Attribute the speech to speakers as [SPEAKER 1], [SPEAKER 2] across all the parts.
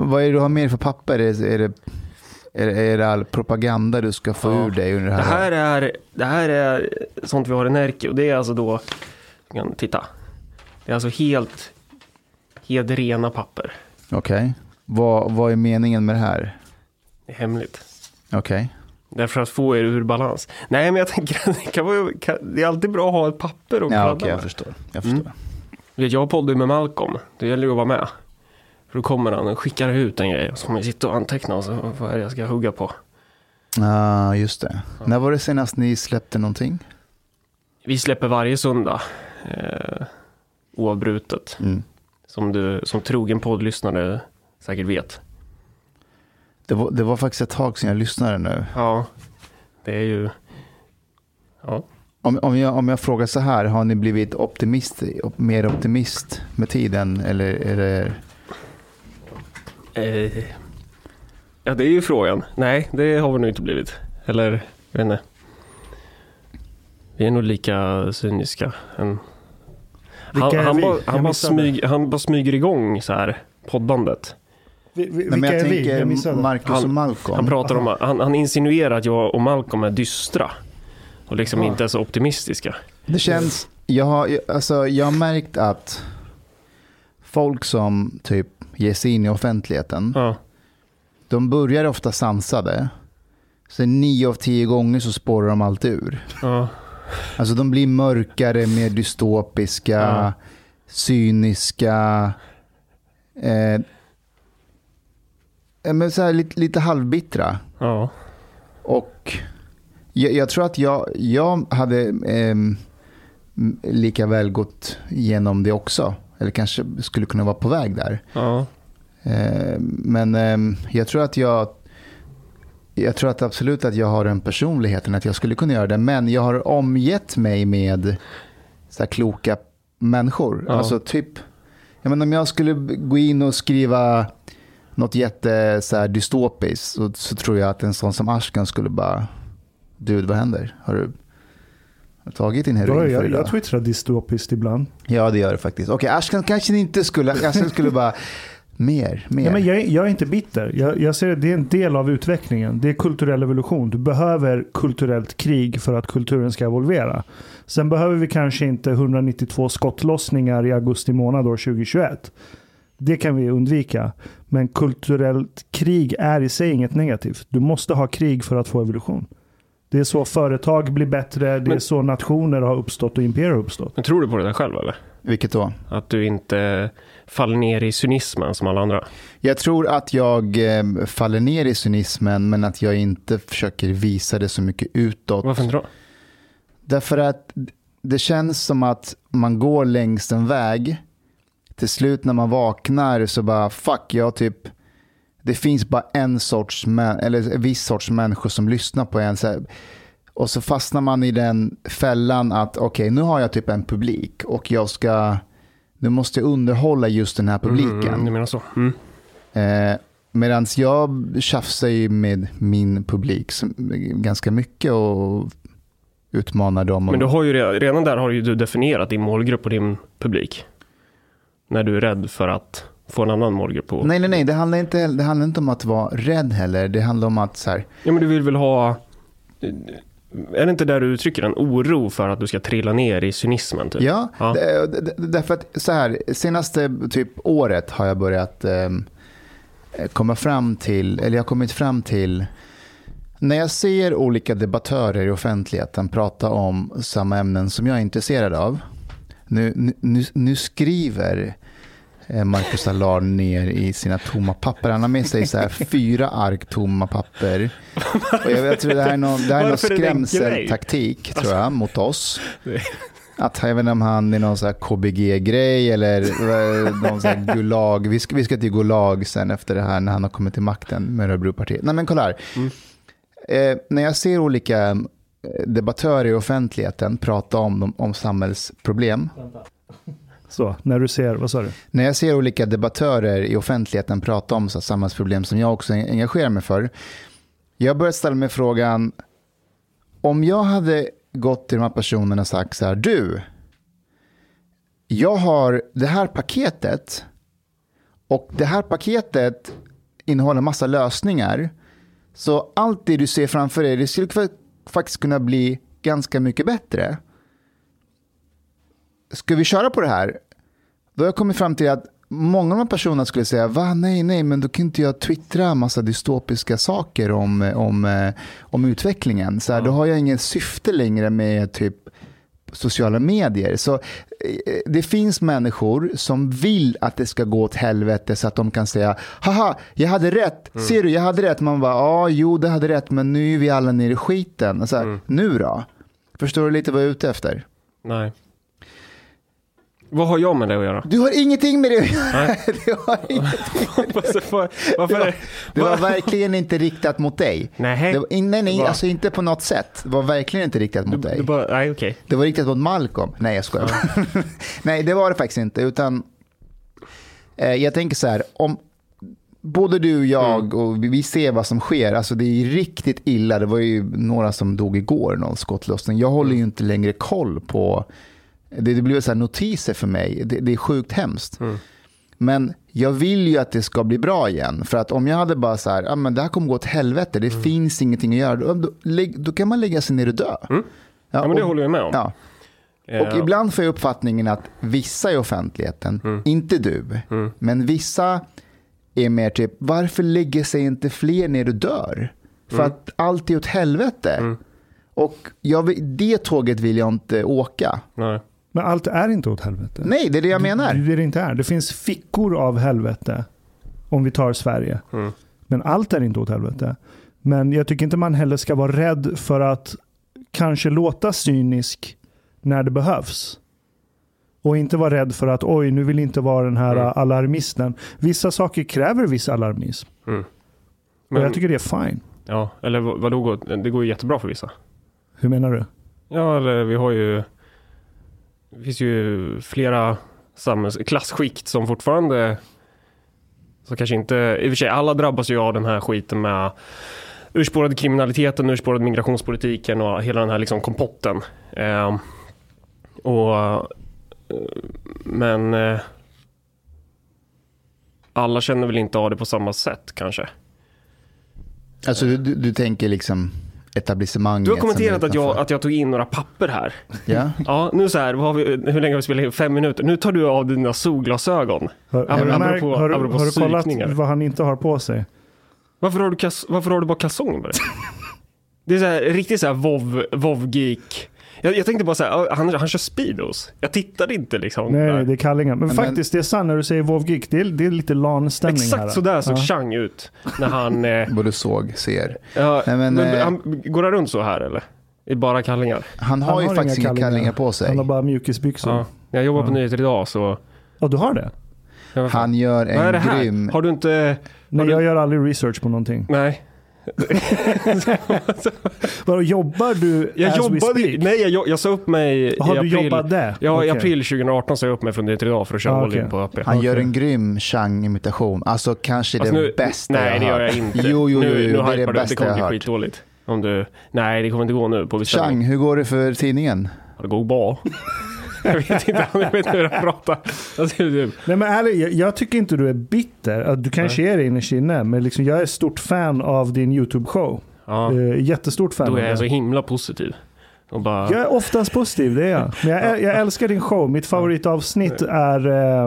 [SPEAKER 1] Vad är det du har mer för papper? Är det, är det, är det, all propaganda du ska få
[SPEAKER 2] Ja.
[SPEAKER 1] ur dig under det
[SPEAKER 2] Det
[SPEAKER 1] här?
[SPEAKER 2] här är, det här är sånt vi har i Närke och det är alltså då, kan titta. Det är alltså helt, helt rena papper.
[SPEAKER 1] Okej. Vad, vad är meningen med det här?
[SPEAKER 2] Det är hemligt.
[SPEAKER 1] Okej.
[SPEAKER 2] Därför att få er ur balans. Nej, men jag tänker att det, kan vara, kan, det är alltid bra att ha ett papper och
[SPEAKER 1] Ja,
[SPEAKER 2] kladda
[SPEAKER 1] okej, jag
[SPEAKER 2] med.
[SPEAKER 1] förstår. Jag förstår.
[SPEAKER 2] Mm. Jag poddar med Malcolm. Det gäller ju att vara med. För då kommer han och skickar ut en grej. Och så kommer jag sitta och anteckna och så vad är det jag ska hugga på.
[SPEAKER 1] Ja, just det. När var det senast ni släppte någonting?
[SPEAKER 2] Vi släpper varje söndag. Eh, oavbrutet.
[SPEAKER 1] Mm.
[SPEAKER 2] Som du som trogen poddlyssnare säkert vet.
[SPEAKER 1] Det, var, det var faktiskt ett tag sedan jag lyssnade nu.
[SPEAKER 2] Ja, det är ju... Ja.
[SPEAKER 1] Om, om, jag, om jag frågar så här, har ni blivit optimist, op- mer optimist med tiden? Eller är det...
[SPEAKER 2] Eh, ja, det är ju frågan. Nej, det har vi nog inte blivit. Eller, jag vet inte. Vi är nog lika cyniska. En... Han, han, bara, han, bara smyg, han bara smyger igång så här poddandet.
[SPEAKER 3] Vi, vi,
[SPEAKER 1] Nej,
[SPEAKER 3] vilka
[SPEAKER 1] men jag
[SPEAKER 3] är vi?
[SPEAKER 1] tänker
[SPEAKER 3] Jag missade.
[SPEAKER 1] Marcus
[SPEAKER 2] Han-
[SPEAKER 1] och Malcolm.
[SPEAKER 2] Han pratar om, han, han insinuerar att jag och Malcolm är dystra. Och liksom inte är så optimistiska.
[SPEAKER 1] Det känns, jag har, alltså, jag har märkt att folk som typ ger sig in i offentligheten,
[SPEAKER 2] Ja,
[SPEAKER 1] de börjar ofta sansade. Sen nio av tio gånger så spårar de alltid ur.
[SPEAKER 2] ja,
[SPEAKER 1] Alltså de blir mörkare, mer dystopiska,
[SPEAKER 2] Ja.
[SPEAKER 1] cyniska. Eh, eh, men så här, lite, lite halvbittra.
[SPEAKER 2] ja.
[SPEAKER 1] Och jag, jag tror att jag, jag hade ehm, lika väl gått igenom det också. Eller kanske skulle kunna vara på väg där.
[SPEAKER 2] ja.
[SPEAKER 1] Eh, men ehm, jag tror att jag jag tror att absolut att jag har den personligheten att jag skulle kunna göra det. Men jag har omgett mig med så kloka människor.
[SPEAKER 2] Ja.
[SPEAKER 1] Alltså typ, jag menar, om jag skulle gå in och skriva något jätte så dystopiskt så, så tror jag att en sån som Ashkan skulle bara, du vad händer? Har du tagit din heroin för
[SPEAKER 3] jag,
[SPEAKER 1] idag?
[SPEAKER 3] jag twittrar dystopiskt ibland.
[SPEAKER 1] Ja det gör det faktiskt. Okej, Ashkan kanske inte skulle, Ashkan skulle bara, mer, mer.
[SPEAKER 3] Ja, men jag, är- jag är inte bitter. Jag, jag ser att det är en del av utvecklingen. Det är kulturell evolution. Du behöver kulturellt krig för att kulturen ska evolvera. Sen behöver vi kanske inte 192 skottlossningar i augusti månad år 2021. Det kan vi undvika. Men kulturellt krig är i sig inget negativt. Du måste ha krig för att få evolution. Det är så företag blir bättre. Det är så nationer har uppstått och imperier har uppstått.
[SPEAKER 2] Men tror du på det där själv eller?
[SPEAKER 1] Vilket då?
[SPEAKER 2] Att du inte faller ner i cynismen som alla andra?
[SPEAKER 1] Jag tror att jag eh, faller ner i cynismen men att jag inte försöker visa det så mycket utåt.
[SPEAKER 2] Varför inte då?
[SPEAKER 1] Därför att det känns som att man går längs en väg till slut när man vaknar så bara fuck, jag typ det finns bara en sorts, eller en viss sorts människor som lyssnar på en. Så här, och så fastnar man i den fällan att okej, okay, nu har jag typ en publik och jag ska, nu måste jag underhålla just den här publiken.
[SPEAKER 2] Mm, du menar så. Mm.
[SPEAKER 1] Eh, Medan jag tjafsar ju med min publik ganska mycket och utmanar dem. Och...
[SPEAKER 2] Men du har ju redan, redan där har ju du definierat din målgrupp och din publik. När du är rädd för att få en annan målgrupp på.
[SPEAKER 1] Nej, nej, nej. Det handlar inte, det handlar inte om att vara rädd heller. Det handlar om att så här.
[SPEAKER 2] Ja, men du vill väl ha... Är det inte där du uttrycker en oro för att du ska trilla ner i cynismen? Typ?
[SPEAKER 1] Ja, ja. därför att så här, senaste typ året har jag börjat eh, komma fram till, eller jag har kommit fram till, när jag ser olika debattörer i offentligheten prata om samma ämnen som jag är intresserad av. Nu, nu, nu skriver Marcus Allard ner i sina tomma papper. Han har med sig så här fyra ark tomma papper. Och jag, jag tror det här är någon, det här är någon skrämseltaktik tror jag, mot oss. Att, jag vet inte om han är någon så KBG-grej eller eh, någon så Gulag. Vi ska, vi ska till Gulag sen efter det här när han har kommit till makten med Örebropartiet. Nej men kolla här. Mm. Eh, när jag ser olika eh, debattörer i offentligheten prata om, om samhällsproblem. Vänta.
[SPEAKER 3] Så, när du ser, vad sa du?
[SPEAKER 1] När jag ser olika debattörer i offentligheten prata om så samhällsproblem som jag också engagerar mig för. Jag börjar ställa mig frågan, om jag hade gått till de här personerna och sagt så här, du, jag har det här paketet och det här paketet innehåller massa lösningar. Så allt det du ser framför dig, det skulle faktiskt kunna bli ganska mycket bättre ska vi köra på det här? Då har jag kommit fram till att många av de personerna skulle säga, va, nej, nej, men då kan inte jag twittra massa dystopiska saker om, om, eh, om utvecklingen. Så här. Då har jag inget syfte längre med typ sociala medier. Så eh, det finns människor som vill att det ska gå åt helvete så att de kan säga, haha, jag hade rätt, mm. ser du, jag hade rätt. Man bara, ja, jo, du hade rätt, men nu är vi alla nere i skiten. Så här, mm. Nu då? Förstår du lite vad jag är ute efter?
[SPEAKER 2] Nej. Vad har jag med det att göra?
[SPEAKER 1] Du har ingenting med det att göra. Du har ingenting
[SPEAKER 2] med det. Varför, varför
[SPEAKER 1] det, var, det var verkligen inte riktat mot dig.
[SPEAKER 2] Nej,
[SPEAKER 1] det var, nej, nej alltså inte på något sätt. Det var verkligen inte riktat mot
[SPEAKER 2] du,
[SPEAKER 1] dig.
[SPEAKER 2] Du bara, nej, okay.
[SPEAKER 1] Det var riktat mot Malcolm. Nej, jag skojar. Ja. nej, det var det faktiskt inte. Utan eh, jag tänker så här, om både du och jag mm. och vi ser vad som sker. Alltså det är riktigt illa. Det var ju några som dog igår, någon skottlossning. Jag håller ju inte längre koll på det, det blir så notiser för mig. Det, det är sjukt hemskt. Mm. Men jag vill ju att det ska bli bra igen. För att om jag hade bara så här, ah, men det här kommer gå åt helvete, det mm. finns ingenting att göra. Då, då, då, kan man lägga sig ner och dö.
[SPEAKER 2] Mm. Ja, ja, men det håller jag med om.
[SPEAKER 1] Ja. Och ibland får jag uppfattningen att vissa i offentligheten, mm. inte du, mm. men vissa är mer typ, varför lägger sig inte fler ner och dör? För mm. att allt är åt helvete. Mm. Och jag, det tåget vill jag inte åka.
[SPEAKER 2] Nej.
[SPEAKER 3] Men allt är inte åt helvete.
[SPEAKER 1] Nej, det är det jag menar.
[SPEAKER 3] Det, det, det inte är. Det finns fickor av helvete. Om vi tar Sverige. Mm. Men allt är inte åt helvete. Men jag tycker inte man heller ska vara rädd för att kanske låta cynisk när det behövs. Och inte vara rädd för att oj, nu vill inte vara den här mm. alarmisten. Vissa saker kräver viss alarmism. Mm. Men, och jag tycker det är fine.
[SPEAKER 2] Ja, eller vadå, det går ju jättebra för vissa.
[SPEAKER 3] Hur menar du?
[SPEAKER 2] Ja, eller vi har ju det finns ju flera samhälls klassskikt som fortfarande så kanske inte, i och för sig alla drabbas ju av den här skiten med urspårade kriminaliteten, urspårade migrationspolitiken och hela den här liksom kompotten. Eh, och, men eh, alla känner väl inte av det på samma sätt kanske.
[SPEAKER 1] Alltså du, du tänker liksom etablissemanget.
[SPEAKER 2] Du har kommenterat att jag, att jag tog in några papper här.
[SPEAKER 1] Ja.
[SPEAKER 2] ja nu så här, har vi, hur länge har vi spelat in? Fem minuter. Nu tar du av dina solglasögon.
[SPEAKER 3] Har, har, du, märkt, har, har du kollat vad han inte har på sig?
[SPEAKER 2] Varför har du, varför har du bara kalsonger? det är så här, riktigt så här vov, vov-geek. Jag, jag, tänkte bara så här, han, han kör Speedos. Jag tittade inte liksom.
[SPEAKER 3] Nej, där. det är kallingar. Men, men faktiskt, det är sant när du säger Vov Geek. Det är, det är lite LAN-stämning
[SPEAKER 2] här.
[SPEAKER 3] Exakt
[SPEAKER 2] sådär såg ja. Chang ut. När han... Eh,
[SPEAKER 1] Både såg, ser.
[SPEAKER 2] Ja, Nej, men, men, eh, han, går han runt så här eller? I bara kallingar?
[SPEAKER 1] Han har han ju faktiskt inga kallingar. kallingar. på sig.
[SPEAKER 3] Han har bara mjukisbyxor. Ja.
[SPEAKER 2] Jag jobbar på Nyheter idag så...
[SPEAKER 3] Ja, du har det?
[SPEAKER 1] Han gör
[SPEAKER 2] Vad är det
[SPEAKER 1] en
[SPEAKER 2] här?
[SPEAKER 1] grym...
[SPEAKER 2] Har du inte...
[SPEAKER 3] Nej,
[SPEAKER 2] du-
[SPEAKER 3] jag gör aldrig research på någonting.
[SPEAKER 2] Nej.
[SPEAKER 3] Vadå, jobbar du
[SPEAKER 2] Jag
[SPEAKER 3] as we
[SPEAKER 2] jobbade...
[SPEAKER 3] speak?
[SPEAKER 2] Nej, jag, jag sa upp mig
[SPEAKER 3] Har
[SPEAKER 2] i
[SPEAKER 3] du
[SPEAKER 2] april.
[SPEAKER 3] jobbat där?
[SPEAKER 2] Ja, i
[SPEAKER 3] Okej.
[SPEAKER 2] april 2018 sa jag upp mig från det till idag för att köra
[SPEAKER 3] Ah,
[SPEAKER 2] all in på AP.
[SPEAKER 1] Han gör
[SPEAKER 3] Okej.
[SPEAKER 1] en grym Chang-imitation. Alltså kanske
[SPEAKER 2] Fast
[SPEAKER 1] det
[SPEAKER 2] nu-
[SPEAKER 1] bästa
[SPEAKER 2] Nej,
[SPEAKER 1] jag
[SPEAKER 2] det
[SPEAKER 1] har
[SPEAKER 2] gör jag inte.
[SPEAKER 1] Jo, jo, jo,
[SPEAKER 2] nu,
[SPEAKER 1] jo,
[SPEAKER 2] nu
[SPEAKER 1] det är det
[SPEAKER 2] du. Det kommer bli skitdåligt. Om du... Nej, det kommer inte gå nu på beställning.
[SPEAKER 1] Chang, hur går det för tidningen?
[SPEAKER 2] Det går bra. Jag vet inte, jag vet inte hur jag pratar. Alltså, du-
[SPEAKER 3] Nej men ärligt, jag, jag tycker inte du är bitter. Du kanske är det innerst inne, men liksom, jag är stort fan av din YouTube-show.
[SPEAKER 2] ja,
[SPEAKER 3] Eh, jättestort fan
[SPEAKER 2] då är jag så himla positiv. Och bara...
[SPEAKER 3] Jag är oftast positiv, det är jag. Men jag, jag älskar din show. Mitt favoritavsnitt är eh,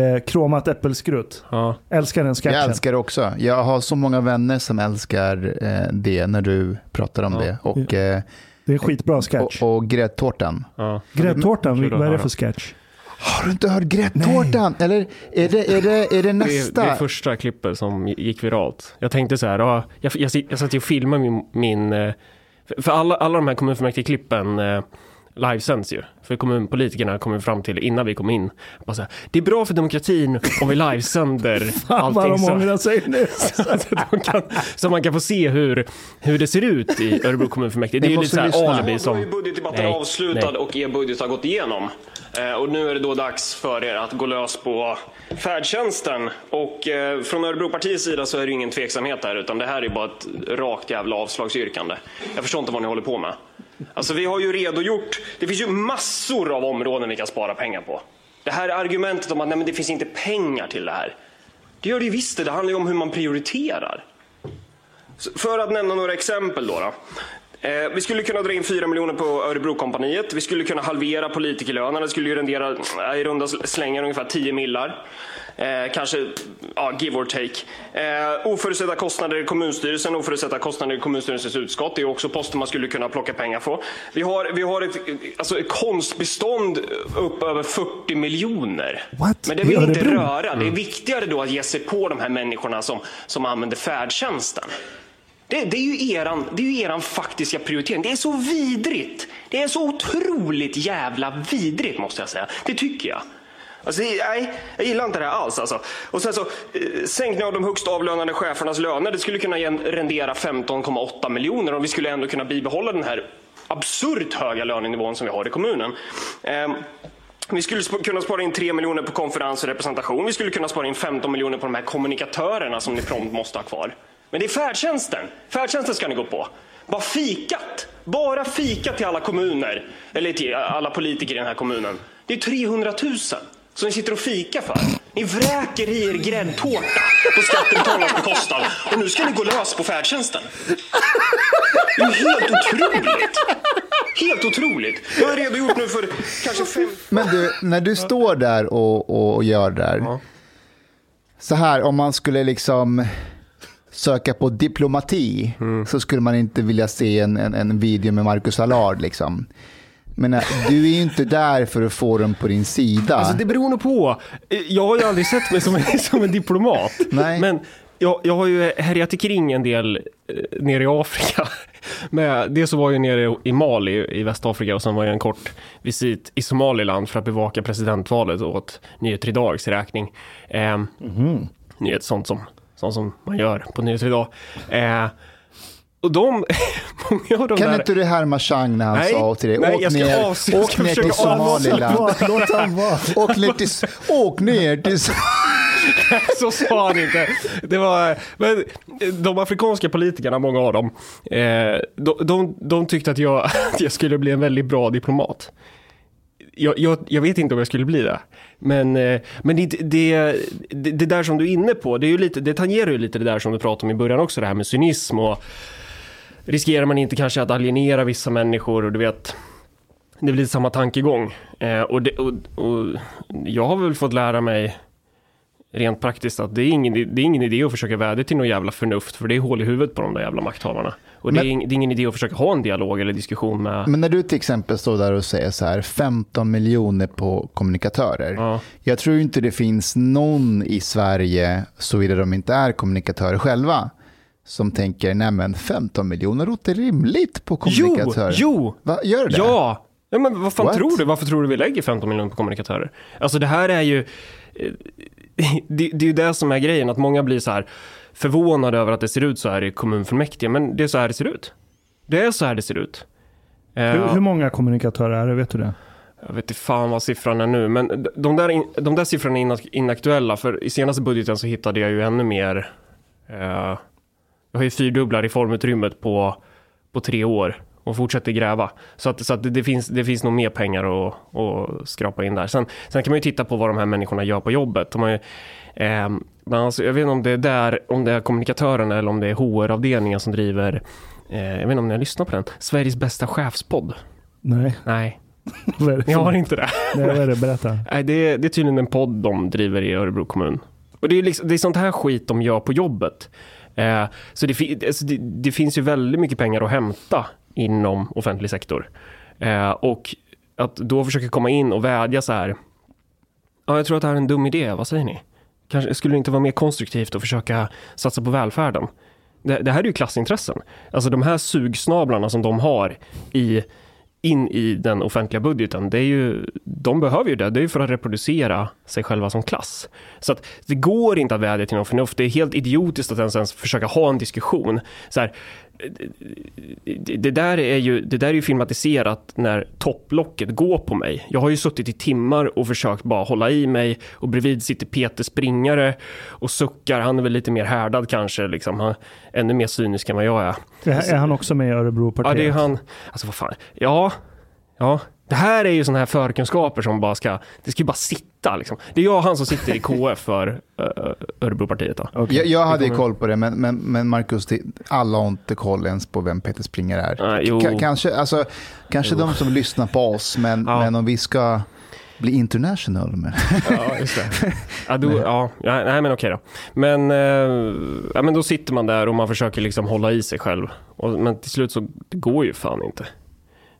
[SPEAKER 3] eh, kromat äppelskrutt.
[SPEAKER 2] Ja.
[SPEAKER 3] Älskar den sketchen.
[SPEAKER 1] Jag älskar det också. Jag har så många vänner som älskar eh, det när du pratar om
[SPEAKER 2] Ja.
[SPEAKER 1] det. Och, eh,
[SPEAKER 3] Det är en skitbra sketch.
[SPEAKER 1] och, och gräddtårtan.
[SPEAKER 2] Ja.
[SPEAKER 3] Gräddtårtan, vad är det för sketch?
[SPEAKER 1] Har du inte hört gräddtårtan? Eller är det, är det, är det
[SPEAKER 2] Det är,
[SPEAKER 1] nästa?
[SPEAKER 2] det är första klippet som gick viralt. Jag tänkte så här, ja, jag, jag, jag satt ju och filmade min... min eh, för- alla, alla de här kommunfullmäktige-klippen eh, livesänds ju. För kommunpolitikerna kom fram till innan vi kom in. Bara så här, det är bra för demokratin om vi livesänder
[SPEAKER 3] Fan vad
[SPEAKER 2] allting
[SPEAKER 3] de
[SPEAKER 2] så,
[SPEAKER 3] ångrar sig nu.
[SPEAKER 2] så, att de kan, så man kan få se hur, hur det ser ut i Örebro kommunfullmäktige. Det är ju lite
[SPEAKER 1] måste
[SPEAKER 2] så här
[SPEAKER 1] lyssna.
[SPEAKER 2] alibi som...
[SPEAKER 4] är ju budgetdebatten
[SPEAKER 2] Nej,
[SPEAKER 4] avslutad
[SPEAKER 2] nej.
[SPEAKER 4] och er budget har gått igenom. Eh, och nu är det då dags för er att gå lös på färdtjänsten. Och eh, från Örebropartiets sida så är det ingen tveksamhet här, utan det här är bara ett rakt jävla avslagsyrkande. Jag förstår inte vad ni håller på med. Alltså vi har ju redogjort, det finns ju massor av områden vi kan spara pengar på. Det här argumentet om att nej, men det finns inte pengar till det här. Det gör det ju visst det, det handlar ju om hur man prioriterar. För att nämna några exempel då. då. Eh, vi skulle kunna dra in 4 miljoner på Örebrokompaniet. Vi skulle kunna halvera politikerlönerna. Det skulle ju rendera eh, i runda slängar ungefär 10 millar. Eh, kanske, ja, give or take. Eh, oförutsedda kostnader i kommunstyrelsen, oförutsedda kostnader i kommunstyrelsens utskott. Det är också poster man skulle kunna plocka pengar på. Vi har, vi har ett, alltså ett konstbestånd upp över 40 miljoner.
[SPEAKER 3] What?
[SPEAKER 4] Men det vill inte röra. Det är viktigare då att ge sig på de här människorna som, som använder färdtjänsten. Det, det, är ju eran, det är ju eran faktiska prioritering. Det är så vidrigt. Det är så otroligt jävla vidrigt måste jag säga. Det tycker jag. Alltså, nej, jag gillar inte det här alls. Alltså. Och sen så, eh, sänkning av de högst avlönade chefernas löner. Det skulle kunna rendera 15,8 miljoner och vi skulle ändå kunna bibehålla den här absurt höga lönenivån som vi har i kommunen. Eh, vi skulle sp- kunna spara in 3 miljoner på konferens och representation. Vi skulle kunna spara in 15 miljoner på de här kommunikatörerna som ni prompt måste ha kvar. Men det är färdtjänsten. Färdtjänsten ska ni gå på. Bara fikat. Bara fikat till alla kommuner. Eller till alla politiker i den här kommunen. Det är 300 000 som ni sitter och fikar för. Ni vräker i er gräddtårta på skattebetalarnas bekostnad. Och nu ska ni gå lös på färdtjänsten. Det är helt otroligt. Helt otroligt. Jag har redogjort nu för kanske fem...
[SPEAKER 1] Men du, när du står där och, och gör det där. Så här, om man skulle liksom söka på diplomati
[SPEAKER 2] Mm.
[SPEAKER 1] så skulle man inte vilja se en, en, en video med Marcus Allard. Liksom. Men äh, du är ju inte där för att få dem på din sida.
[SPEAKER 2] Alltså det beror nog på. Eh, Jag har ju aldrig sett mig som en, som en diplomat.
[SPEAKER 1] Nej.
[SPEAKER 2] Men jag, jag har ju härjat kring en del eh, nere i Afrika. Med, det så var jag nere i Mali i Västafrika och sen var jag en kort visit i Somaliland för att bevaka presidentvalet åt Nyheter Idags räkning. Eh, nyhet, sånt, som, sånt som man gör på Nyheter Idag. Eh, och de, många av de
[SPEAKER 1] kan
[SPEAKER 2] där...
[SPEAKER 1] inte du härma Chang när han
[SPEAKER 2] Nej,
[SPEAKER 1] sa till dig,
[SPEAKER 2] nej,
[SPEAKER 1] åk
[SPEAKER 2] jag ska
[SPEAKER 1] ner,
[SPEAKER 2] jag
[SPEAKER 1] åk
[SPEAKER 2] ska
[SPEAKER 1] ner till. Somaliland.
[SPEAKER 3] Låt han vara.
[SPEAKER 1] Åk ner till, åk ner till
[SPEAKER 2] så sa han inte. Det var, men de afrikanska politikerna, många av dem, eh, de, de, de tyckte att jag, att jag skulle bli en väldigt bra diplomat. Jag, jag, jag vet inte om jag skulle bli det. Men, eh, men det, det, det, det där som du är inne på, det, är ju lite, det tangerar ju lite det där som du pratade om i början också, det här med cynism och riskerar man inte kanske att alienera vissa människor och du vet, det blir samma tankegång. Eh, och, det, och, och jag har väl fått lära mig rent praktiskt att det är ingen, det är ingen idé att försöka vädja till någon jävla förnuft för det är hål i huvudet på de där jävla makthavarna. Och det, är,
[SPEAKER 1] Men-
[SPEAKER 2] ing- det är ingen idé att försöka ha en dialog eller diskussion med...
[SPEAKER 1] Men när du till exempel står där och säger så här 15 miljoner på kommunikatörer.
[SPEAKER 2] Ja.
[SPEAKER 1] Jag tror inte det finns någon i Sverige, såvida de inte är kommunikatörer själva, som tänker nej men 15 miljoner låter rimligt på
[SPEAKER 2] Jo,
[SPEAKER 1] kommunikatörer.
[SPEAKER 2] jo!
[SPEAKER 1] Va, gör det?
[SPEAKER 2] Ja! ja men vad fan
[SPEAKER 1] What?
[SPEAKER 2] tror du? Varför tror du vi lägger 15 miljoner på kommunikatörer? Alltså det här är ju... det, det är ju det som är grejen, att många blir så här förvånade över att det ser ut så här i kommunfullmäktige, men det är så här det ser ut. Det är så här det ser ut. Eh,
[SPEAKER 3] Hur, hur många kommunikatörer är det? Vet du det?
[SPEAKER 2] Jag vet inte fan vad siffran är nu, men de där, in, de där siffrorna är inak- inaktuella, för i senaste budgeten så hittade jag ju ännu mer. Eh, jag har ju fyrdubblat reformutrymmet på, på tre år och fortsätter gräva. Så att, så att det, finns, det finns nog mer pengar att, att skrapa in där. Sen, sen kan man ju titta på vad de här människorna gör på jobbet. De har ju, eh, alltså, jag vet inte om det är där, om det är kommunikatörerna eller om det är HR-avdelningen som driver, eh, jag vet inte om ni har lyssnat på den, Sveriges bästa chefspodd.
[SPEAKER 3] Nej.
[SPEAKER 2] Nej,
[SPEAKER 3] för-
[SPEAKER 2] har inte det.
[SPEAKER 3] Nej, vad är det? Berätta.
[SPEAKER 2] Nej, det är, det är tydligen en podd de driver i Örebro kommun. Och det är, liksom, det är sånt här skit de gör på jobbet. Eh, så det, alltså det, det finns ju väldigt mycket pengar att hämta inom offentlig sektor. Eh, och att då försöka komma in och vädja så här. Ja, jag tror att det här är en dum idé. Vad säger ni? Kanske skulle det inte vara mer konstruktivt att försöka satsa på välfärden? Det, det här är ju klassintressen. Alltså de här sugsnablarna som de har i in i den offentliga budgeten, det är ju, de behöver ju det, det är ju för att reproducera sig själva som klass. Så att det går inte att vädja till någon förnuft, det är helt idiotiskt att ens, ens försöka ha en diskussion. Så här, det, där är ju, det där är ju filmatiserat när topplocket går på mig. Jag har ju suttit i timmar och försökt bara hålla i mig och bredvid sitter Peter Springare och suckar, han är väl lite mer härdad kanske, liksom. han, ännu mer cynisk än vad jag är.
[SPEAKER 3] Är, är han också med i Örebropartiet?
[SPEAKER 2] Ja, det är han. Alltså vad fan. Ja, ja. Det här är ju sådana här förkunskaper som bara ska, det ska ju bara sitta liksom. Det är jag och han som sitter i KF för Örebropartiet då.
[SPEAKER 3] Okej.
[SPEAKER 1] Jag, jag hade ju koll på det, men, men, men Marcus, alla har inte koll ens på vem Peter Springer är.
[SPEAKER 2] Jo.
[SPEAKER 1] Ka- kanske alltså, kanske de som lyssnar på oss, men,
[SPEAKER 2] Ja.
[SPEAKER 1] men om vi ska bli international. Med.
[SPEAKER 2] Ja, just det. Ja, då, ja, ja, nej men okej då. Men, eh, ja, men då sitter man där och man försöker liksom hålla i sig själv. Och, men till slut så, det går ju fan inte.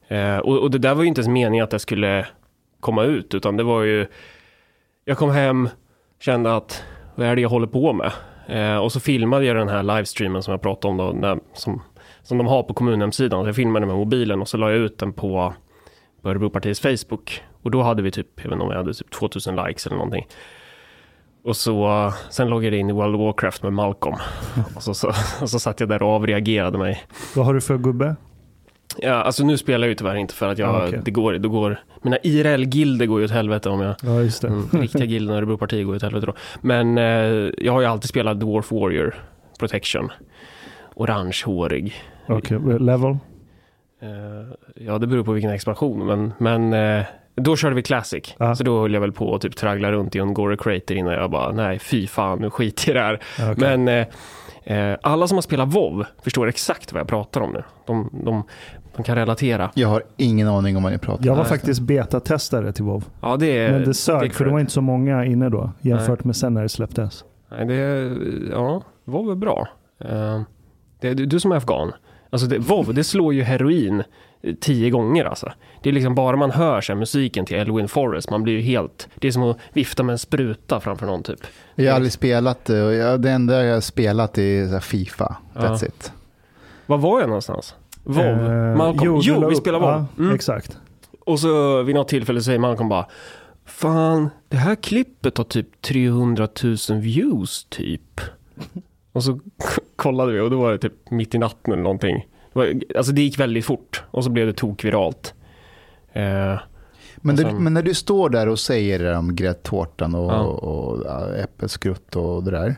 [SPEAKER 2] Eh, och, och det där var ju inte ens meningen att det skulle komma ut, utan det var ju, jag kom hem, kände att, vad är det jag håller på med? Eh, och så filmade jag den här livestreamen som jag pratade om då, när, som, som de har på kommunhemsidan. Jag filmade med mobilen och så la jag ut den på, på Örebropartiets Facebook. Och då hade vi typ, jag vet inte om jag hade typ 2000 likes eller någonting. Och så, sen loggade jag in i World of Warcraft med Malcolm. Och så, så, och så satt jag där och avreagerade mig.
[SPEAKER 3] Vad har du för gubbe?
[SPEAKER 2] Ja, alltså nu spelar jag ju tyvärr inte för att jag,
[SPEAKER 3] Ah, okej.
[SPEAKER 2] det går, det går, mina IRL-gilder går ju åt helvete om jag,
[SPEAKER 3] Ja, just det.
[SPEAKER 2] mm, riktiga gilden och Örebropartiet går ju åt helvete då. Men eh, jag har ju alltid spelat Dwarf Warrior Protection. Orangehårig.
[SPEAKER 3] Okej, level?
[SPEAKER 2] Eh, ja, det beror på vilken expansion, men, men eh, då körde vi Classic.
[SPEAKER 3] Ja.
[SPEAKER 2] Så då höll jag väl på att typ traggla runt i Ungora Crater innan jag bara, nej fy fan, nu skiter jag i det här.
[SPEAKER 3] Ja, okej.
[SPEAKER 2] Men eh, eh, alla som har spelat WoW förstår exakt vad jag pratar om nu. De, de, de kan relatera.
[SPEAKER 1] Jag har ingen aning om vad ni pratar
[SPEAKER 3] Jag
[SPEAKER 1] om.
[SPEAKER 3] var
[SPEAKER 2] Nej.
[SPEAKER 3] faktiskt betatestare till WoW.
[SPEAKER 2] Ja, det är...
[SPEAKER 3] Men det sög, för det var inte så många inne då, jämfört med sen när det släpptes.
[SPEAKER 2] Nej, det är, ja, WoW är bra. Eh, det är du, du som är afghan. Alltså det, WoW, det slår ju heroin eh, tio gånger alltså. Det är liksom bara man hör så här, musiken till Elwin Forrest, man blir ju helt... Det är som att vifta med en spruta framför någon typ.
[SPEAKER 1] Jag har aldrig spelat det. jag- Det enda jag har spelat är så här Fifa. That's
[SPEAKER 2] Ja.
[SPEAKER 1] it.
[SPEAKER 2] Var var jag någonstans? WoW?
[SPEAKER 3] Eh,
[SPEAKER 2] Malcolm? Jo,
[SPEAKER 3] la
[SPEAKER 2] vi spelar WoW.
[SPEAKER 3] Ja,
[SPEAKER 2] Mm.
[SPEAKER 3] Exakt.
[SPEAKER 2] Och så vid något tillfälle säger Malcolm bara Fan, det här klippet har typ 300 000 views typ. Och så kollade vi och då var det typ mitt i natten eller någonting. Alltså det gick väldigt fort och så blev det tokviralt. Eh,
[SPEAKER 1] Men, du,
[SPEAKER 2] sen-
[SPEAKER 1] men när du står där och säger det om gräddtårtan och,
[SPEAKER 2] Ja.
[SPEAKER 1] och, ja, äppelskrutt och det där.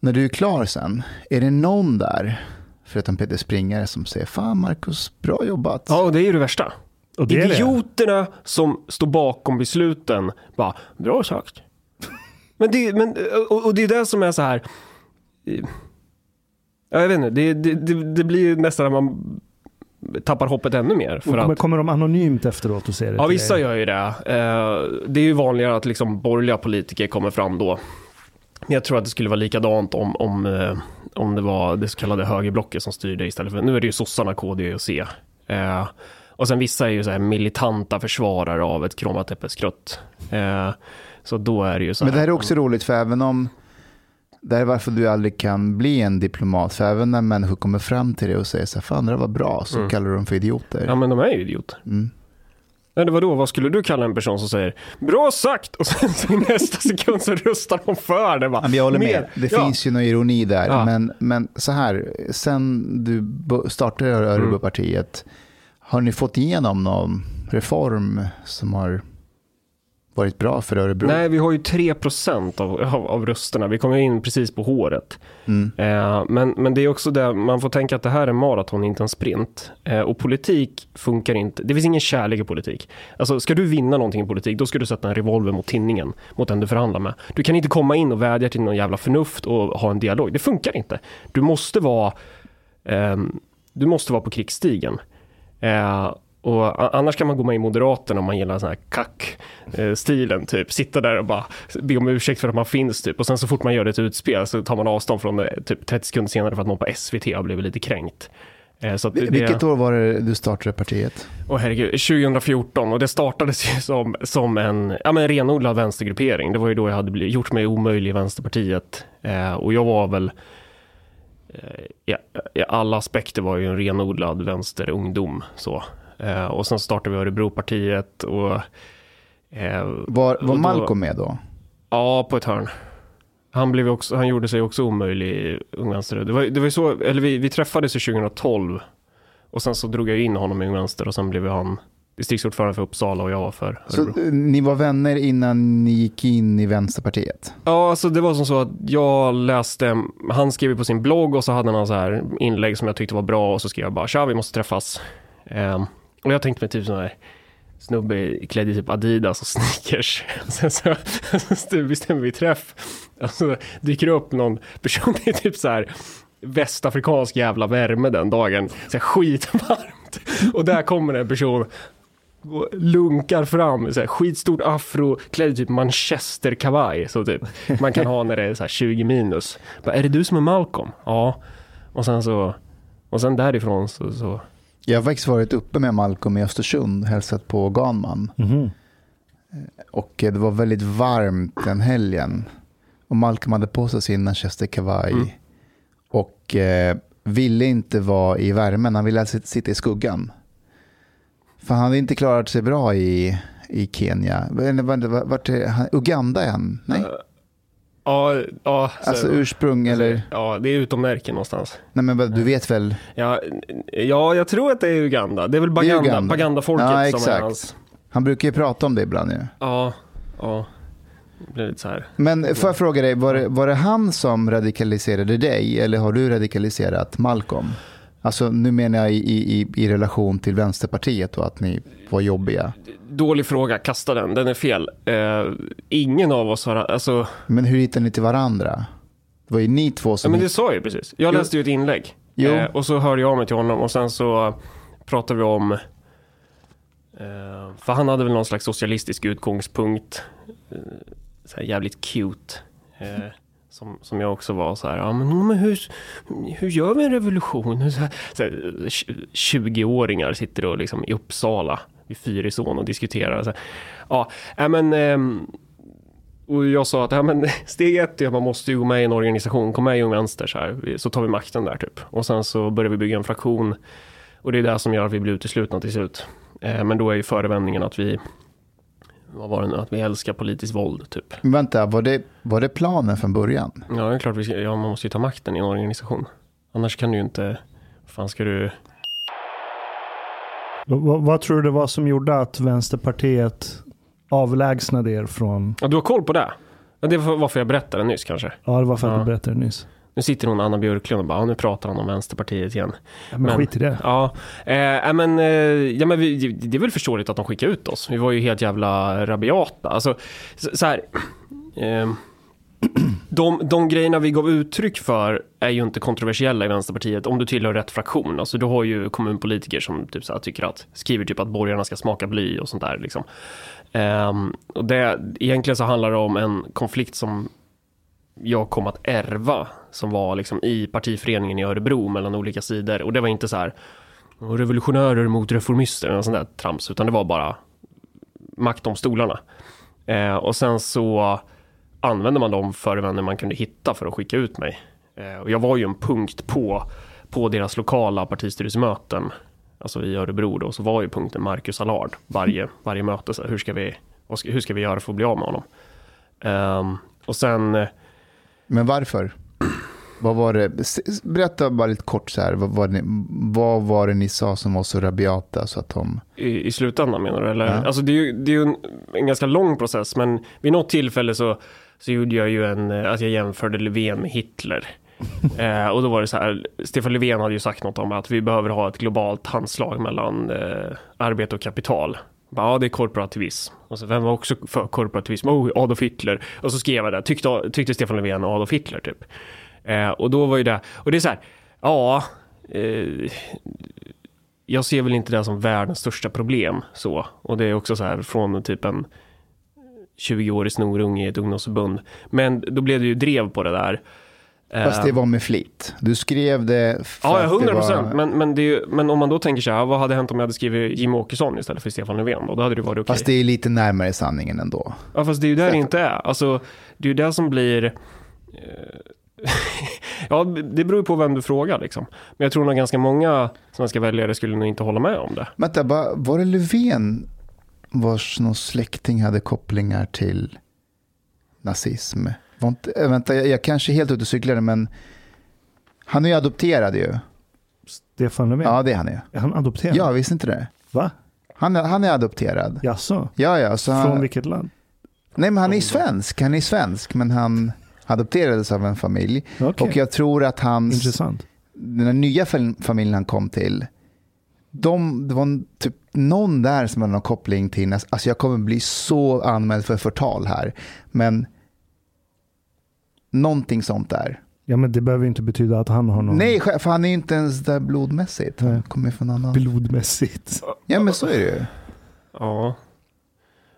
[SPEAKER 1] När du är klar sen, är det någon där, förutom Peter Springare, som säger Fan Marcus, bra jobbat.
[SPEAKER 2] ja, och det är ju det värsta.
[SPEAKER 3] Och det är det.
[SPEAKER 2] Idioterna som står bakom besluten bara, bra sagt. men det, men, och, och det är det som är så här. Ja, jag vet inte, det, det, det, det blir nästan att man tappar hoppet ännu mer. För
[SPEAKER 3] kommer,
[SPEAKER 2] att,
[SPEAKER 3] kommer de anonymt efteråt och ser det?
[SPEAKER 2] ja, vissa
[SPEAKER 3] dig?
[SPEAKER 2] gör ju det. Eh, Det är ju vanligare att liksom borgerliga politiker kommer fram då. Men jag tror att det skulle vara likadant om, om, eh, om det var det så kallade högerblocket som styrde istället för, nu är det ju sossarna, KD och C. Eh, och sen vissa är ju så här militanta försvarare av ett kromat äppelskrutt. Eh, så då är det ju så
[SPEAKER 1] Men det
[SPEAKER 2] här.
[SPEAKER 1] här är också roligt, för även om det här är varför du aldrig kan bli en diplomat. För även när människor kommer fram till dig och säger så här, fan det där var bra, så
[SPEAKER 2] Mm.
[SPEAKER 1] kallar du dem för idioter.
[SPEAKER 2] Ja men de är ju idioter.
[SPEAKER 1] Mm.
[SPEAKER 2] Nej, det var då, vad skulle du kalla en person som säger bra sagt och sen så i nästa sekund så röstar de för det. Bara,
[SPEAKER 1] men Jag håller med. Det
[SPEAKER 2] Ja.
[SPEAKER 1] finns ju någon ironi där.
[SPEAKER 2] Ja.
[SPEAKER 1] Men, men så här, sen du startade Örebropartiet, har ni fått igenom någon reform som har varit bra för Örebro?
[SPEAKER 2] Nej, vi har ju 3% av, av, av rösterna. Vi kommer in precis på håret.
[SPEAKER 1] Mm.
[SPEAKER 2] Eh, men, men det är också det, man får tänka att det här är maraton, inte en sprint. Eh, och politik funkar inte. Det finns ingen kärlek i politik. Alltså, ska du vinna någonting i politik, då ska du sätta en revolver mot tinningen, mot den du förhandlar med. Du kan inte komma in och vädja till någon jävla förnuft och ha en dialog. Det funkar inte. Du måste vara, ehm, du måste vara på krigsstigen. Eh, och annars kan man gå med i Moderaterna om man gillar här kack-stilen, typ. Sitta där och bara be om ursäkt för att man finns, typ. Och sen så fort man gör ett utspel så tar man avstånd från det typ 30 sekunder senare för att någon på SVT har blivit lite kränkt. Eh, Så det,
[SPEAKER 1] Vilket år var det du startade partiet?
[SPEAKER 2] Åh herregud, 2014 och det startades ju som, som en ja, men renodlad vänstergruppering. Det var ju då jag hade blivit, gjort mig omöjlig i Vänsterpartiet. Eh, och jag var väl, eh, ja, alla aspekter var ju en renodlad vänsterungdom. Så. Eh, och sen startade vi Örebropartiet och... Eh,
[SPEAKER 1] Var,
[SPEAKER 2] och
[SPEAKER 1] var
[SPEAKER 2] då-
[SPEAKER 1] Malcolm med då?
[SPEAKER 2] Ja, på ett hörn. Han, blev också, han gjorde sig också omöjlig i Ung Vänster. Det var, det var så, eller vi, vi träffades ju 2012 och sen så drog jag in honom i Ung Vänster och sen blev han distriktsordförande för Uppsala och jag var för
[SPEAKER 1] Så
[SPEAKER 2] Örebro.
[SPEAKER 1] eh, ni var vänner innan ni gick in i Vänsterpartiet?
[SPEAKER 2] Ja, alltså det var som så att jag läste, han skrev på sin blogg och så hade han så här inlägg som jag tyckte var bra och så skrev jag bara tja vi måste träffas. Ehm, och jag tänkte mig typ sån här snubbe klädd i typ Adidas och sneakers. Sen så, så bestämmer vi träff. Och så dyker det upp någon person i typ så här västafrikansk jävla värme den dagen. Så här skitvarmt. Och där kommer en person och lunkar fram, så här, skitstort afro, klädd i typ manchesterkavaj, så typ man kan ha när det är så här 20 minus. Bara, är det du som är Malcolm? Ja. Och sen så, och sen därifrån så, så
[SPEAKER 1] jag har faktiskt varit uppe med Malcolm i Östersund, hälsat på Ganman.
[SPEAKER 3] Mhm.
[SPEAKER 1] Och eh, det var väldigt varmt den helgen. Och Malcolm hade på sig sin manchesterkavaj.
[SPEAKER 2] Mm.
[SPEAKER 1] Och eh, ville inte vara i värmen, han ville sit- sitta i skuggan. För han hade inte klarat sig bra i, i Kenya. Vart, vart, vart är han? Uganda än? Nej,
[SPEAKER 2] Ja, ja, så,
[SPEAKER 1] alltså ursprung eller?
[SPEAKER 2] ja, det är utomnärken någonstans.
[SPEAKER 1] Nej men du vet väl?
[SPEAKER 2] Ja, ja, jag tror att det är Uganda. Det är väl Baganda,
[SPEAKER 1] Uganda.
[SPEAKER 2] Baganda-folket
[SPEAKER 1] Ja,
[SPEAKER 2] som är hans.
[SPEAKER 1] Han brukar ju prata om det ibland ju.
[SPEAKER 2] Ja, ja. Det blir lite så här.
[SPEAKER 1] Men får jag fråga dig, var det, var det han som radikaliserade dig eller har du radikaliserat Malcolm? Alltså nu menar jag i, i, i relation till Vänsterpartiet och att ni var jobbiga.
[SPEAKER 2] Dålig fråga, kasta den, den är fel. Eh, ingen av oss har, alltså,
[SPEAKER 1] Men hur hittade ni till varandra? Det var ju ni två
[SPEAKER 2] ja,
[SPEAKER 1] som...
[SPEAKER 2] men det sa jag ju precis. Jag läste ju ett inlägg.
[SPEAKER 1] Jo.
[SPEAKER 2] Eh, och så hörde jag av mig till honom och sen så pratade vi om, eh, för han hade väl någon slags socialistisk utgångspunkt. Eh, så här jävligt cute. Som, som jag också var så här, ja men, men hur, hur gör vi en revolution? Så här, så här, 20-åringar sitter och liksom i Uppsala vid Fyrisån och diskuterar. Så här, ja, äh, men, ehm, och jag sa att ja, men, steg ett är att man måste gå med i en organisation, kom med i Ung Vänster så här, så tar vi makten där typ. Och sen så börjar vi bygga en fraktion och det är det som gör att vi blir uteslutna till slut. Ehm, men då är ju förevändningen att vi, vad var det nu, att vi älskar politiskt våld typ.
[SPEAKER 1] Men Vänta, var det, var det planen från början?
[SPEAKER 2] Ja, det är klart vi ska, ja, man måste ju ta makten i en organisation. Annars kan du ju inte, vad fan ska du,
[SPEAKER 3] Vad, vad tror du det var som gjorde att Vänsterpartiet avlägsnade er från...
[SPEAKER 2] ja, du har koll på det? Ja, det var varför jag berättade nyss kanske.
[SPEAKER 3] Ja, det var för att
[SPEAKER 2] Ja.
[SPEAKER 3] du berättade nyss.
[SPEAKER 2] Nu sitter hon Anna Björklund och bara, nu pratar han om Vänsterpartiet igen.
[SPEAKER 3] Ja, men,
[SPEAKER 2] Men-
[SPEAKER 3] skit i det.
[SPEAKER 2] Ja, eh, men, eh, ja, men vi, det är väl förståeligt att de skickar ut oss. Vi var ju helt jävla rabiata. Alltså, så, så här, eh, de, de grejerna vi gav uttryck för är ju inte kontroversiella i Vänsterpartiet om du tillhör rätt fraktion. Alltså, du har ju kommunpolitiker som typ så här, tycker att, skriver typ att borgarna ska smaka bly och sånt där. Liksom. Ehm, och det, egentligen så handlar det om en konflikt som jag kom att ärva som var liksom i partiföreningen i Örebro mellan olika sidor och det var inte så här revolutionärer mot reformister eller sånt där trams utan det var bara makt om stolarna. Eh, och sen så använde man de förevändningar man kunde hitta för att skicka ut mig. Eh, och jag var ju en punkt på, på deras lokala partistyrelsemöten alltså i Örebro då, så var ju punkten Marcus Allard varje, varje möte. Så här, hur, ska vi, hur ska vi göra för att bli av med honom? Eh, och sen, eh,
[SPEAKER 1] men varför? Vad var det? Berätta bara lite kort så här. Vad var, det, vad var det ni sa som var så rabiata så att de...
[SPEAKER 2] i, i slutändan menar du? Eller?
[SPEAKER 1] Ja.
[SPEAKER 2] Alltså det är ju, det är ju en, en ganska lång process, men vid något tillfälle så, så gjorde jag ju en, eh, att jag jämförde Löfven med Hitler. eh, och då var det så här, Stefan Löfven hade ju sagt något om att vi behöver ha ett globalt handslag mellan eh, arbete och kapital. Ja, det är korporativism. Och så, vem var också för korporativism? Oh, Adolf Hitler. Och så skrev jag det, tyckte, tyckte Stefan Löfven och Adolf Hitler typ. Eh, och då var ju det, och det är så här, ja, eh, jag ser väl inte det som världens största problem så. Och det är också så här från typ en 20-årig snorunge i ett ungdomsförbund. Men då blev det ju drev på det där.
[SPEAKER 1] Fast det var med flit. Du skrev det för
[SPEAKER 2] Ja,
[SPEAKER 1] att
[SPEAKER 2] ja,
[SPEAKER 1] det
[SPEAKER 2] 100
[SPEAKER 1] var-
[SPEAKER 2] procent. Men, men, är ju- men om man då tänker så här, vad hade hänt om jag hade skrivit Jimmy Åkesson istället för Stefan Löfven? Då, då hade det varit okej.
[SPEAKER 1] Fast det är lite närmare sanningen ändå.
[SPEAKER 2] Ja, fast det är ju där det inte är. Alltså, det är ju det som blir... eh, ja, det beror ju på vem du frågar liksom. Men jag tror nog ganska många svenska väljare skulle nog inte hålla med om det.
[SPEAKER 1] Vänta, va- var det Löfven vars någon släkting hade kopplingar till nazism? Inte, äh, vänta, jag, jag kanske är helt ute och cyklar men han är ju adopterad ju.
[SPEAKER 3] Stefan Löfven?
[SPEAKER 1] Ja, det är han ju.
[SPEAKER 3] Är han adopterad?
[SPEAKER 1] Ja, visste inte det?
[SPEAKER 3] Va?
[SPEAKER 1] Han är, han är adopterad.
[SPEAKER 3] Jaså?
[SPEAKER 1] Ja, ja. Så han,
[SPEAKER 3] Från vilket land?
[SPEAKER 1] nej, men han är svensk. Han är svensk, men han adopterades av en familj.
[SPEAKER 3] Okej,
[SPEAKER 1] Och jag tror att hans,
[SPEAKER 3] intressant.
[SPEAKER 1] den här nya fam- familjen han kom till, de, det var typ någon där som hade någon koppling till, alltså jag kommer bli så anmäld för förtal här, men någonting sånt där.
[SPEAKER 3] Ja, men det behöver ju inte betyda att han har någon
[SPEAKER 1] Nej, för han är ju inte ens där blodmässigt. Han kommer från annan.
[SPEAKER 3] blodmässigt.
[SPEAKER 1] Ja, men så är det ju.
[SPEAKER 2] Ja.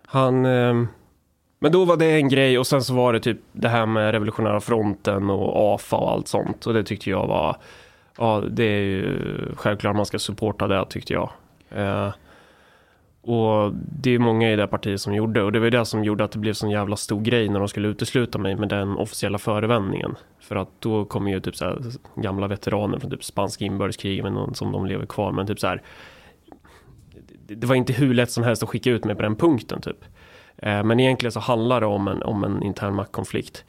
[SPEAKER 2] Han... ehm, men då var det en grej och sen så var det typ det här med revolutionära fronten och AFA och allt sånt. Och det tyckte jag var... Ja, det är ju självklart man ska supporta det tyckte jag. Eh, och det är många i det partiet som gjorde och det var det som gjorde att det blev sån jävla stor grej när de skulle utesluta mig med den officiella förevändningen. För att då kommer ju typ så här gamla veteraner från typ spanska inbördeskriget som de lever kvar men typ så här det, var inte hur lätt som helst att skicka ut mig på den punkten typ. Eh, men egentligen så handlar det om en, om en intern maktkonflikt.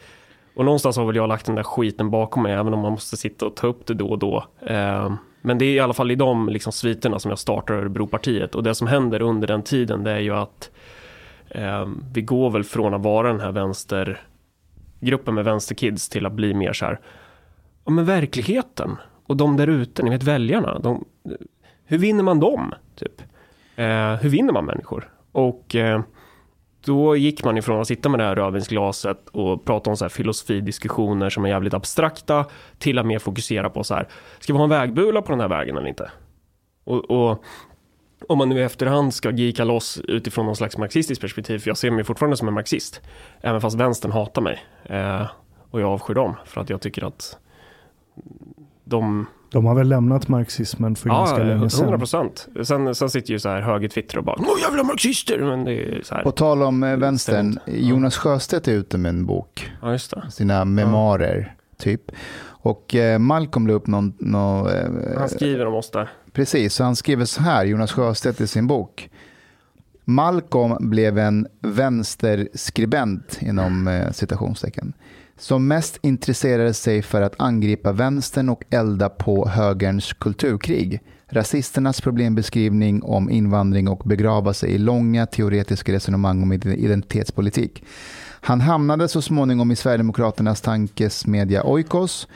[SPEAKER 2] Och någonstans har väl jag lagt den där skiten bakom mig, även om man måste sitta och ta upp det då och då. Eh, men det är i alla fall i de liksom, sviterna som jag startar Örebropartiet. Och det som händer under den tiden, det är ju att eh, vi går väl från att vara den här vänstergruppen med vänsterkids till att bli mer så här, ja men verkligheten. Och de där ute, ni vet väljarna, de, hur vinner man dem? Typ. Eh, hur vinner man människor? Och eh, då gick man ifrån att sitta med det här rödvinsglaset och prata om så här filosofidiskussioner som är jävligt abstrakta till att mer fokusera på så här, ska vi ha en vägbula på den här vägen eller inte? Och, och om man nu i efterhand ska gika loss utifrån någon slags marxistiskt perspektiv, för jag ser mig fortfarande som en marxist, även fast vänstern hatar mig. Eh, och jag avskyr dem, för att jag tycker att de
[SPEAKER 3] de har väl lämnat marxismen för ganska länge
[SPEAKER 2] 100
[SPEAKER 3] sedan.
[SPEAKER 2] procent. Sen, sen sitter ju så här höger-Twitter och bara Åh jävla marxister! Men det är så här.
[SPEAKER 1] På tal om eh, vänstern.
[SPEAKER 2] Ja.
[SPEAKER 1] Jonas Sjöstedt är ute med en bok,
[SPEAKER 2] Ja, just det.
[SPEAKER 1] sina memoarer typ. Och eh, Malcolm la upp någon, nå, eh,
[SPEAKER 2] Han skriver om oss där.
[SPEAKER 1] Precis, så han skriver så här, Jonas Sjöstedt i sin bok. Malcolm blev en vänsterskribent inom eh, citationstecken. Som mest intresserade sig för att angripa vänstern och elda på högerns kulturkrig. Rasisternas problembeskrivning om invandring och begrava sig i långa teoretiska resonemang om identitetspolitik. Han hamnade så småningom i Sverigedemokraternas tankesmedja Oikos.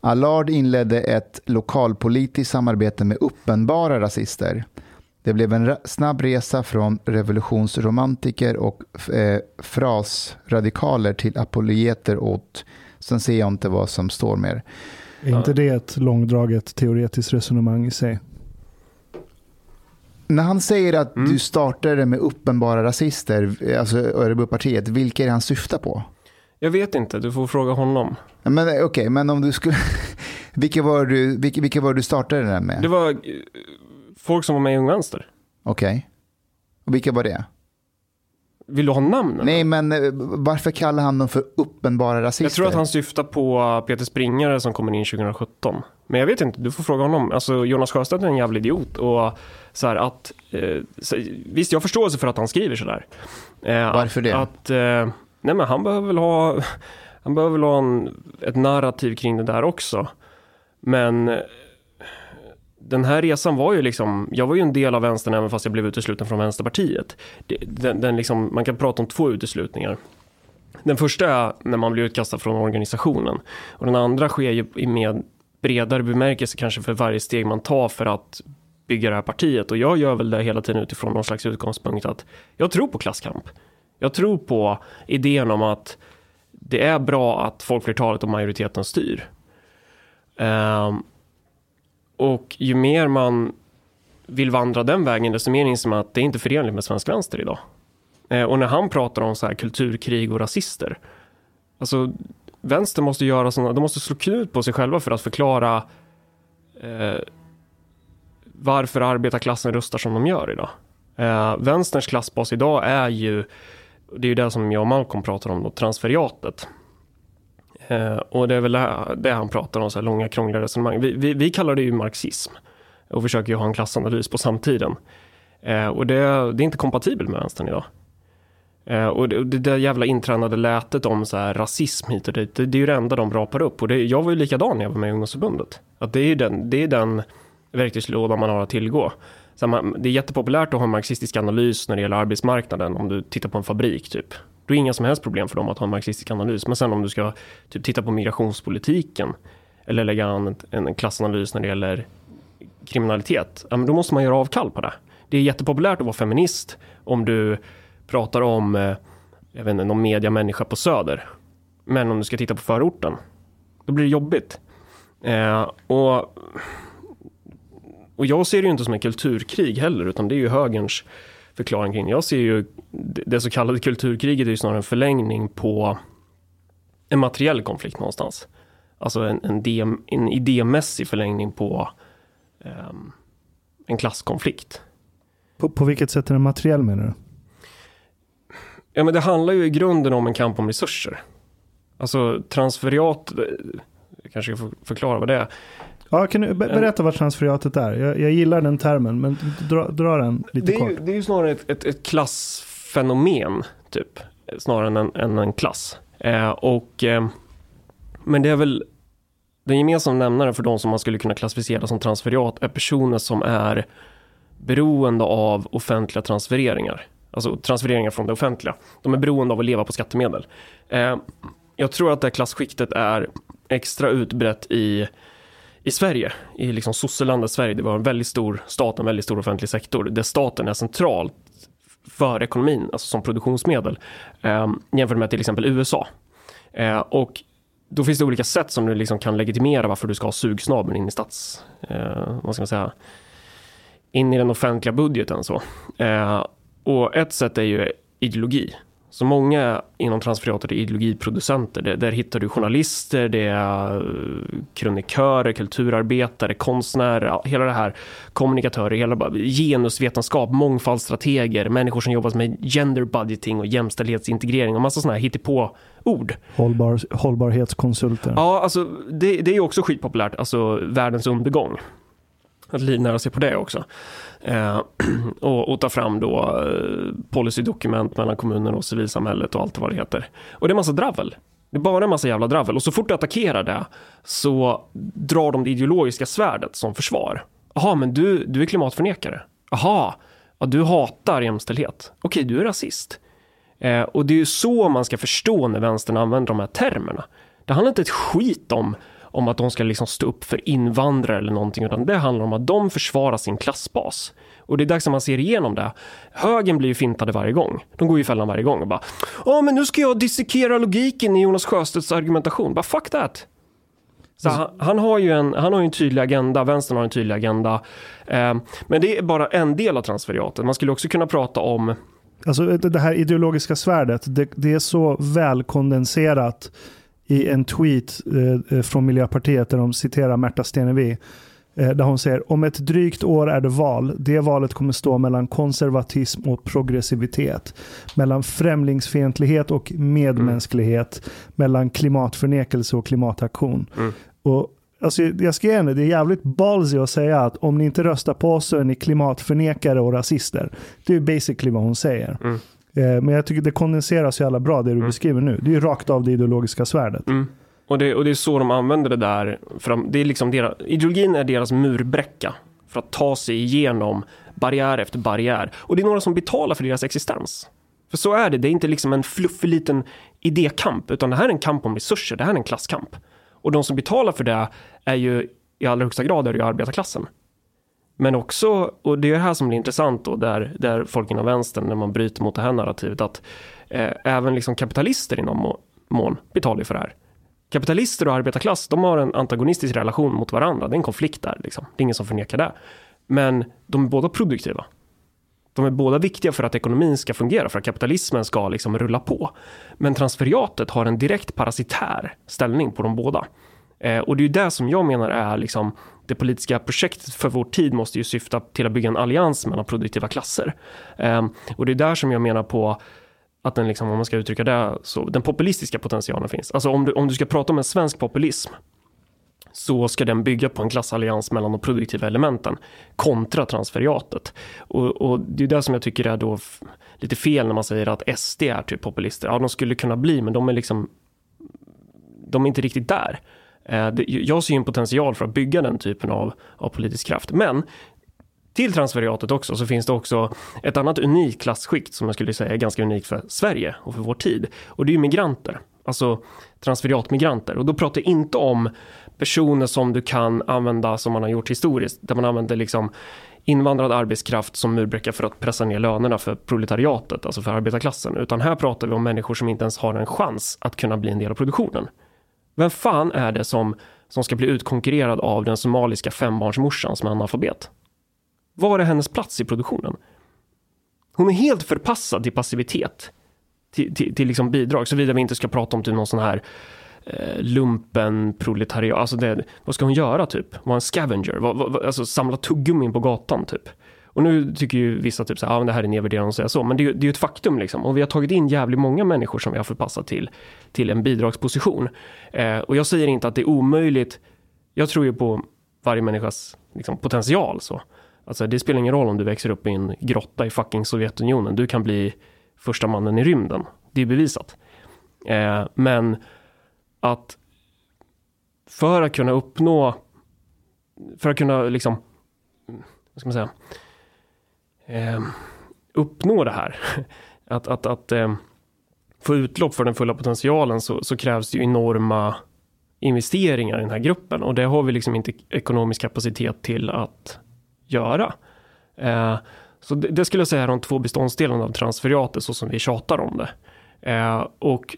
[SPEAKER 1] Allard inledde ett lokalpolitiskt samarbete med uppenbara rasister. Det blev en snabb resa från revolutionsromantiker och eh, frasradikaler till apologeter åt, sen ser jag inte vad som står mer.
[SPEAKER 3] Är inte det ett långdraget teoretiskt resonemang i sig?
[SPEAKER 1] När han säger att
[SPEAKER 2] Mm.
[SPEAKER 1] du startade med uppenbara rasister, alltså Örebropartiet, vilka är det han syftar på?
[SPEAKER 2] Jag vet inte, du får fråga honom.
[SPEAKER 1] Men eh, okej, men om du skulle... vilka, var du, vilka, vilka var du startade den med?
[SPEAKER 2] Det var folk som var med i Ung Vänster.
[SPEAKER 1] Okej. Och vilka var det?
[SPEAKER 2] Vill du ha namnen?
[SPEAKER 1] Nej, men eh, varför kallar han dem för uppenbara rasister?
[SPEAKER 2] Jag tror att han syftar på Peter Springare som kommer in 2017. Men jag vet inte, du får fråga honom. Alltså Jonas Sjöstedt är en jävla idiot. Och så här att, eh, så, visst, jag har förståelse för att han skriver sådär. Eh,
[SPEAKER 1] Varför det?
[SPEAKER 2] Att, eh, nej men han behöver väl ha, han behöver väl ha en, ett narrativ kring det där också. Men eh, den här resan var ju liksom, jag var ju en del av vänstern även fast jag blev utesluten från Vänsterpartiet. Den, den liksom, man kan prata om två uteslutningar. Den första är när man blir utkastad från organisationen. Och den andra sker ju i med bredare bemärkelse kanske för varje steg man tar för att bygga det här partiet. Och jag gör väl det hela tiden utifrån någon slags utgångspunkt att jag tror på klasskamp. Jag tror på idén om att det är bra att folkflertalet och majoriteten styr. Um, och ju mer man vill vandra den vägen, desto mer inser man att det är inte förenligt med svensk vänster idag. Eh, och när han pratar om så här kulturkrig och rasister, alltså vänster måste göra sådana, de måste slå knut på sig själva för att förklara eh, varför arbetarklassen röstar som de gör idag. Eh, vänsterns klassbas idag är ju, det är ju det som jag och Malcolm pratar om då, transferiatet. Eh, och det är väl det, han pratar om, så här långa krångliga resonemang. Vi, vi, vi kallar det ju marxism och försöker ju ha en klassanalys på samtiden. Eh, och det, det är inte kompatibelt med vänstern idag. Eh, och det, det där jävla intränade lätet om så här rasism hit och dit, det, det är ju det enda de rapar upp. Och det, jag var ju likadan när jag var med i ungdomsförbundet. Att det är ju den, det är den verktygslåda man har att tillgå. Så man, det är jättepopulärt att ha en marxistisk analys när det gäller arbetsmarknaden om du tittar på en fabrik typ. Då är det inga som helst problem för dem att ha en marxistisk analys. Men sen om du ska typ, titta på migrationspolitiken eller lägga an en, klassanalys när det gäller kriminalitet, ja, men då måste man göra avkall på det. Det är jättepopulärt att vara feminist om du pratar om, eh, jag vet inte, någon mediamänniska på Söder. Men om du ska titta på förorten, då blir det jobbigt. Eh, och, och jag ser det ju inte som en kulturkrig heller, utan det är ju högerns förklaring kring. Jag ser ju det så kallade kulturkriget är ju snarare en förlängning på en materiell konflikt någonstans. Alltså en, en, idé, en idémässig förlängning på um, en klasskonflikt.
[SPEAKER 3] På, på vilket sätt är den materiell menar du?
[SPEAKER 2] Ja men det handlar ju i grunden om en kamp om resurser. Alltså transferiat, jag kanske får förklara vad det är.
[SPEAKER 3] Ja, kan du berätta vad transferiatet är? Jag, jag gillar den termen, men dra, dra den lite
[SPEAKER 2] det är
[SPEAKER 3] kort.
[SPEAKER 2] Ju, det är ju snarare ett, ett, ett klassfenomen, typ. Snarare än en, än en klass. Eh, och, eh, men det är väl den gemensamma nämnaren för de som man skulle kunna klassificera som transferiat är personer som är beroende av offentliga transfereringar. Alltså transfereringar från det offentliga. De är beroende av att leva på skattemedel. Eh, jag tror att det här klasskiktet är extra utbrett i i Sverige, i liksom sosselandet Sverige, det var en väldigt stor stat, en väldigt stor offentlig sektor, där staten är central för ekonomin, alltså som produktionsmedel, eh, jämfört med till exempel USA. Eh, och då finns det olika sätt som du liksom kan legitimera varför du ska ha sugsnabeln in i stats, eh, vad ska man säga, in i den offentliga budgeten så. Eh, och ett sätt är ju ideologi. Så många inom transferiatet är ideologiproducenter. Där, där hittar du journalister, det är eh, kronikörer, kulturarbetare, konstnärer, hela det här, kommunikatörer, hela genusvetenskap, mångfaldsstrateger, människor som jobbar med gender budgeting och jämställdhetsintegrering och massa sådana här hittepå ord.
[SPEAKER 3] Hållbar, hållbarhetskonsulter.
[SPEAKER 2] Ja, alltså det, det är ju också skitpopulärt, alltså världens undergång. Att livnära sig på det också. Eh, och, och ta fram då eh, policydokument mellan kommunen och civilsamhället och allt vad det heter. Och det är massa dravel. Det är bara en massa jävla dravel. Och så fort du attackerar det så drar de det ideologiska svärdet som försvar. Jaha, men du, du är klimatförnekare. Jaha, ja, du hatar jämställdhet. Okej, du är rasist. Eh, och det är ju så man ska förstå när vänstern använder de här termerna. Det handlar inte ett skit om om att de ska liksom stå upp för invandrare eller någonting, utan det handlar om att de försvarar sin klassbas. Och det är dags att man ser igenom det. Högen blir ju fintade varje gång. De går ju i fällan varje gång och bara Ja, men nu ska jag dissekera logiken i Jonas Sjöstedts argumentation. Bara fuck that! Så han, han, har ju en, han har en tydlig agenda, vänstern har en tydlig agenda. Eh, men det är bara en del av transferiatet. Man skulle också kunna prata om
[SPEAKER 3] Alltså det här ideologiska svärdet, det, det är så välkondenserat i en tweet eh, från Miljöpartiet där de citerar Märta Stenevi. Eh, där hon säger om ett drygt år är det val. Det valet kommer stå mellan konservatism och progressivitet. Mellan främlingsfientlighet och medmänsklighet. Mm. Mellan klimatförnekelse och klimataktion. Mm. Och Alltså, jag ska ge henne, det är jävligt ballsy att säga att om ni inte röstar på oss så är ni klimatförnekare och rasister. Det är basically vad hon säger. Mm. Eh, men jag tycker det kondenserar så jävla bra det du mm. beskriver nu. Det är ju rakt av det ideologiska svärdet.
[SPEAKER 2] Mm. Och, det, och det är så de använder det där. De, det är liksom deras, ideologin är deras murbräcka för att ta sig igenom barriär efter barriär. Och det är några som betalar för deras existens. För så är det, det är inte liksom en fluffig liten idékamp, utan det här är en kamp om resurser, det här är en klasskamp. Och de som betalar för det är ju i allra högsta grad är det ju arbetarklassen. Men också, och det är det här som blir intressant då, där, där folk inom vänstern, när man bryter mot det här narrativet, att eh, även liksom kapitalister inom mån betalar för det här. Kapitalister och arbetarklass, de har en antagonistisk relation mot varandra. Det är en konflikt där, liksom. det är ingen som förnekar det. Men de är båda produktiva. De är båda viktiga för att ekonomin ska fungera, för att kapitalismen ska liksom rulla på. Men transferiatet har en direkt parasitär ställning på de båda. Eh, och det är ju det som jag menar är liksom det politiska projektet för vår tid måste ju syfta till att bygga en allians mellan produktiva klasser. Eh, och det är där som jag menar på att den, liksom, om man ska uttrycka det, så den populistiska potentialen finns. Alltså om du, om du ska prata om en svensk populism så ska den bygga på en klassallians mellan de produktiva elementen kontra transferiatet. Och, och det är det som jag tycker är då lite fel när man säger att SD är typ populister. Ja, de skulle kunna bli, men de är liksom de är inte riktigt där. Eh, jag ser ju en potential för att bygga den typen av, av politisk kraft. Men till transferiatet också så finns det också ett annat unikt klassskikt som jag skulle säga är ganska unikt för Sverige och för vår tid. Och det är ju migranter, alltså transferiatmigranter. Och då pratar jag inte om personer som du kan använda som man har gjort historiskt, där man använder liksom invandrad arbetskraft som murbräcka för att pressa ner lönerna för proletariatet, alltså för arbetarklassen. Utan här pratar vi om människor som inte ens har en chans att kunna bli en del av produktionen. Vem fan är det som, som ska bli utkonkurrerad av den somaliska fembarnsmorsan som är analfabet? Var är hennes plats i produktionen? Hon är helt förpassad till passivitet. Till, till, till liksom bidrag, såvida vi inte ska prata om typ någon sån här eh, lumpen proletariat. Alltså det, vad ska hon göra typ? Vara en scavenger? Vad, vad, alltså samla tuggummin på gatan typ? Och nu tycker ju vissa typ så här, ah, det här är nedvärderande att säga så, men det, är, det är ju ett faktum liksom. Och vi har tagit in jävligt många människor som vi har förpassat till, till en bidragsposition. Eh, och jag säger inte att det är omöjligt. Jag tror ju på varje människas liksom, potential så. Alltså det spelar ingen roll om du växer upp i en grotta i fucking Sovjetunionen. Du kan bli första mannen i rymden. Det är bevisat. Eh, men att för att kunna uppnå, för att kunna liksom, vad ska man säga, eh, uppnå det här, att, att, att eh, få utlopp för den fulla potentialen så, så, krävs det ju enorma investeringar i den här gruppen och det har vi liksom inte ekonomisk kapacitet till att göra. Eh, så det, det, skulle jag säga är de två beståndsdelarna av transferiatet så som vi tjatar om det. Eh, och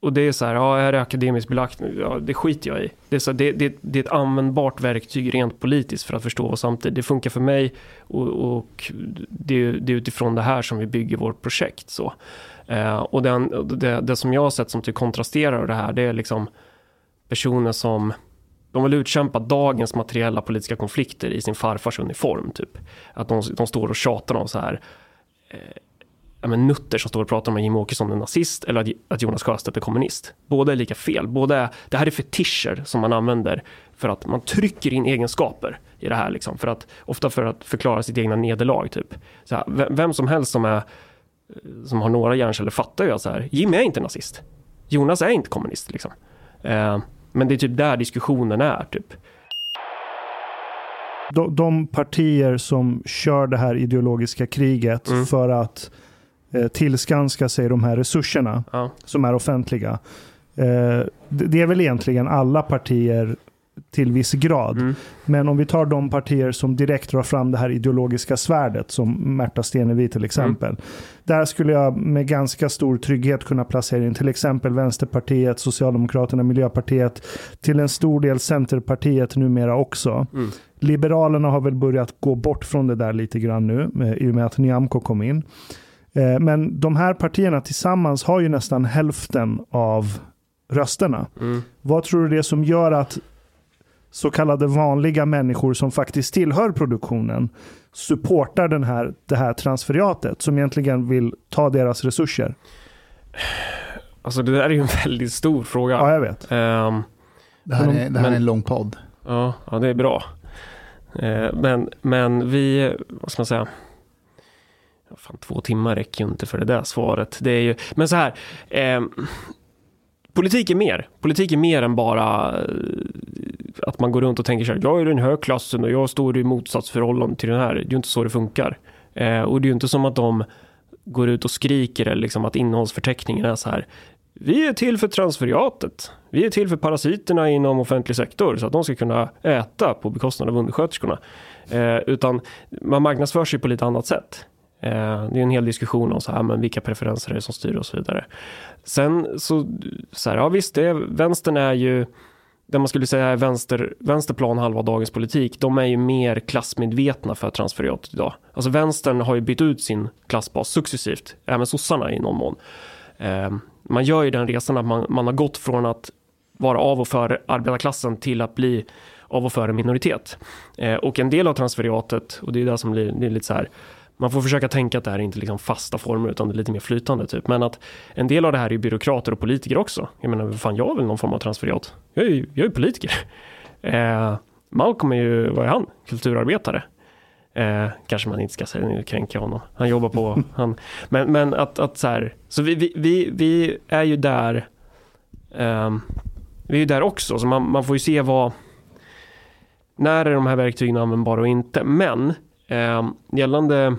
[SPEAKER 2] och det är så här, ja, är det akademiskt belagt? Ja, det skiter jag i. Det är, så, det, det, det är ett användbart verktyg rent politiskt för att förstå vad samtidigt. Det funkar för mig och, och det, det, är utifrån det här som vi bygger vårt projekt. Så. Eh, och den, det, det, som jag har sett som typ kontrasterar det här, det är liksom personer som de vill utkämpa dagens materiella politiska konflikter i sin farfars uniform. Typ. Att de, de står och tjatar om så här eh, ja, men nutter som står och pratar om att Jimmie Åkesson är nazist eller att Jonas Sjöstedt är kommunist. Båda är lika fel. Båda är, det här är fetischer som man använder för att man trycker in egenskaper i det här. Liksom, för att, ofta för att förklara sitt egna nederlag. Typ. Så här, vem som helst som, är, som har några hjärnceller fattar ju att så här, Jimmy är inte nazist. Jonas är inte kommunist. Liksom. Eh, men det är typ där diskussionen är. Typ.
[SPEAKER 3] De, de partier som kör det här ideologiska kriget mm. för att tillskanska sig de här resurserna ja. som är offentliga. Eh, det är väl egentligen alla partier till viss grad. Mm. Men om vi tar de partier som direkt drar fram det här ideologiska svärdet, som Märta Stenevi till exempel. Mm. Där skulle jag med ganska stor trygghet kunna placera in till exempel Vänsterpartiet, Socialdemokraterna, Miljöpartiet, till en stor del Centerpartiet numera också. Mm. Liberalerna har väl börjat gå bort från det där lite grann nu, eh, i och med att Nyamko kom in. Eh, men de här partierna tillsammans har ju nästan hälften av rösterna. Mm. Vad tror du det är som gör att så kallade vanliga människor som faktiskt tillhör produktionen supportar den här, det här transferiatet som egentligen vill ta deras resurser?
[SPEAKER 2] Alltså det där är ju en väldigt stor fråga.
[SPEAKER 3] Ja, jag vet.
[SPEAKER 2] Ehm,
[SPEAKER 1] Det här, är, det här är
[SPEAKER 2] Men-
[SPEAKER 1] en lång podd.
[SPEAKER 2] Ja, ja det är bra. Eh, men, men vi, vad ska man säga? Fan, två timmar räcker ju inte för det där svaret. Det är ju, men så här. Eh, politik är mer. Politik är mer än bara eh, att man går runt och tänker så här. Jag är den här klassen och jag står i motsatsförhållande till den här. Det är ju inte så det funkar. Eh, och det är ju inte som att de går ut och skriker eller liksom att innehållsförteckningen är så här. Vi är till för transferiatet. Vi är till för parasiterna inom offentlig sektor så att de ska kunna äta på bekostnad av undersköterskorna. Eh, utan man marknadsför sig på lite annat sätt. Eh, det är en hel diskussion om så här, ah, men vilka preferenser det som styr och så vidare. Sen så, så här, ja visst, det vänstern är ju det man skulle säga är vänster, vänsterplan halva dagens politik, de är ju mer klassmedvetna för transferiatet idag. Alltså vänstern har ju bytt ut sin klassbas successivt, även sossarna i någon mån. Eh, man gör ju den resan att man, man har gått från att vara av och för arbetarklassen till att bli av och för en minoritet. Eh, och en del av transferiatet, och det är det som blir, det är lite så här, man får försöka tänka att det här är inte liksom fasta former utan det är lite mer flytande typ. Men att en del av det här är byråkrater och politiker också. Jag menar, fan jag är väl någon form av transferiat. Jag är ju, jag är politiker. Eh, Malcolm är ju, vad är han? Kulturarbetare. Eh, kanske man inte ska säga, nu kränker jag honom. Han jobbar på, han, men, men att, att så här, så vi, vi, vi, vi är ju där, ehm, vi är ju där också, så man, man får ju se vad, när är de här verktygen användbara och inte. Men eh, gällande,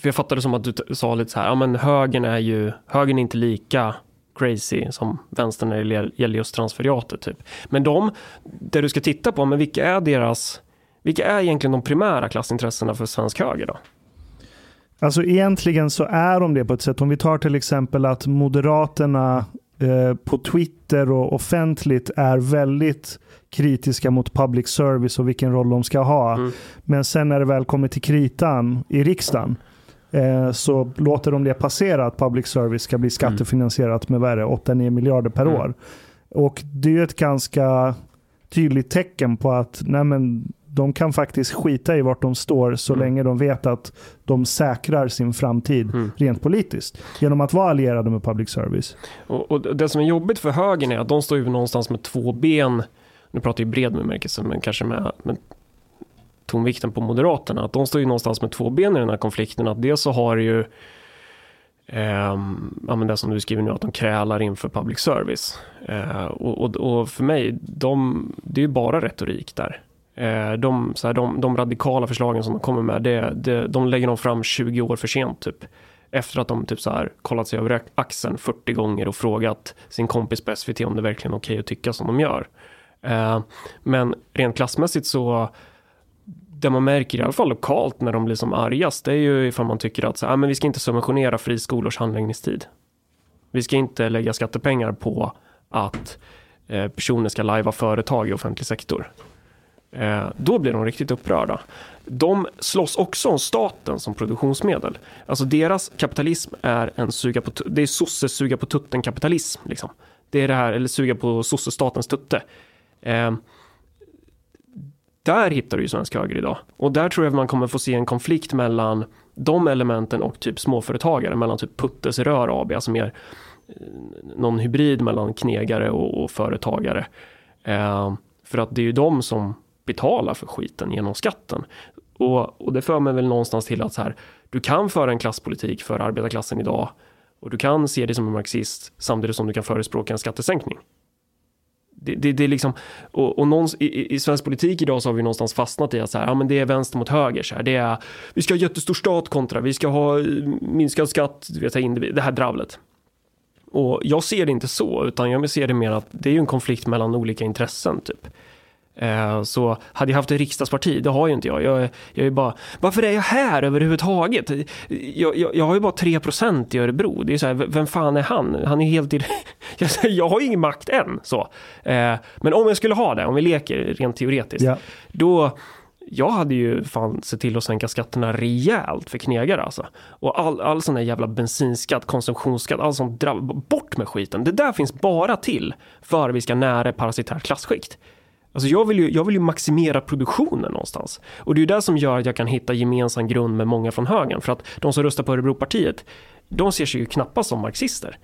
[SPEAKER 2] för jag fattade som att du sa lite så här, ja men högern är ju, högern är inte lika crazy som vänstern när det gäller just transferiatet typ. Men de, där du ska titta på, men vilka är deras, vilka är egentligen de primära klassintressena för svensk höger då?
[SPEAKER 3] Alltså egentligen så är de det på ett sätt. Om vi tar till exempel att Moderaterna eh, på Twitter och offentligt är väldigt kritiska mot public service och vilken roll de ska ha.
[SPEAKER 2] Mm.
[SPEAKER 3] Men sen när det väl kommer till kritan i riksdagen eh, så låter de det passera att public service ska bli skattefinansierat med vad är det, 8-9 miljarder per
[SPEAKER 2] Mm.
[SPEAKER 3] år. Och det är ju ett ganska tydligt tecken på att nej men, de kan faktiskt skita i vart de står så
[SPEAKER 2] Mm.
[SPEAKER 3] länge de vet att de säkrar sin framtid
[SPEAKER 2] Mm.
[SPEAKER 3] rent politiskt. Genom att vara allierade med public service.
[SPEAKER 2] Och, och det som är jobbigt för högern är att de står ju någonstans med två ben, nu pratar jag i bred bemärkelse, men kanske med, med tonvikten på Moderaterna, att de står ju någonstans med två ben i den här konflikten. Att dels så har ju Eh, ja, men det som du skriver nu, att de krälar inför public service. Eh, och, och, och för mig, de, det är ju bara retorik där. Eh, de, så här, de, de radikala förslagen som de kommer med, det, det, de lägger de fram 20 år för sent typ. Efter att de typ så här kollat sig över axeln 40 gånger och frågat sin kompis på SVT om det verkligen är okej att tycka som de gör. Eh, men rent klassmässigt så det man märker i alla fall lokalt när de blir som argast det är ju ifall man tycker att så, ah, men vi ska inte subventionera friskolors handläggningstid. Vi ska inte lägga skattepengar på att eh, personer ska lajva företag i offentlig sektor. Eh, då blir de riktigt upprörda. De slåss också om staten som produktionsmedel. Alltså deras kapitalism är en suga på, det är sosses suga på tutten kapitalism. Liksom. Det är det här, eller suga på sossestatens tutte. Eh, där hittar du ju svensk höger idag. Och där tror jag att man kommer få se en konflikt mellan de elementen och typ småföretagare, mellan typ Puttes Rör AB, alltså mer eh, någon hybrid mellan knegare och, och företagare. Eh, för att det är ju de som betalar för skiten genom skatten. Och, och det för mig väl någonstans till att så här, du kan föra en klasspolitik för arbetarklassen idag och du kan se det som en marxist samtidigt som du kan förespråka en skattesänkning. Det, det, det är liksom, och, och någons, i, i- svensk politik idag så har vi någonstans fastnat i att så här, ja, men det är vänster mot höger. Så här, det är, vi ska ha jättestor stat kontra, vi ska ha eh, minskad skatt, du vet, individ, det här dravlet. Och jag ser det inte så, utan jag ser det mer att det är en konflikt mellan olika intressen typ. Eh, Så hade jag haft ett riksdagsparti, det har ju inte jag. Jag jag är bara, varför är jag här överhuvudtaget? Jag, jag, jag har ju bara 3% i Örebro. Det är så här, vem fan är han? Han är helt... i- Jag, har ju ingen makt än. Så. Eh, Men om jag skulle ha det, om vi leker rent teoretiskt,
[SPEAKER 3] Ja.
[SPEAKER 2] då jag hade ju fan sett till att sänka skatterna rejält för knegare alltså. Och all, all sån här jävla bensinskatt, konsumtionsskatt, all sånt drabb, bort med skiten. Det där finns bara till för att vi ska nära parasitärt klasskikt. Alltså jag vill, ju, jag vill ju maximera produktionen någonstans. Och det är ju det som gör att jag kan hitta gemensam grund med många från högern. För att de som röstar på Örebropartiet, de ser sig ju knappast som marxister.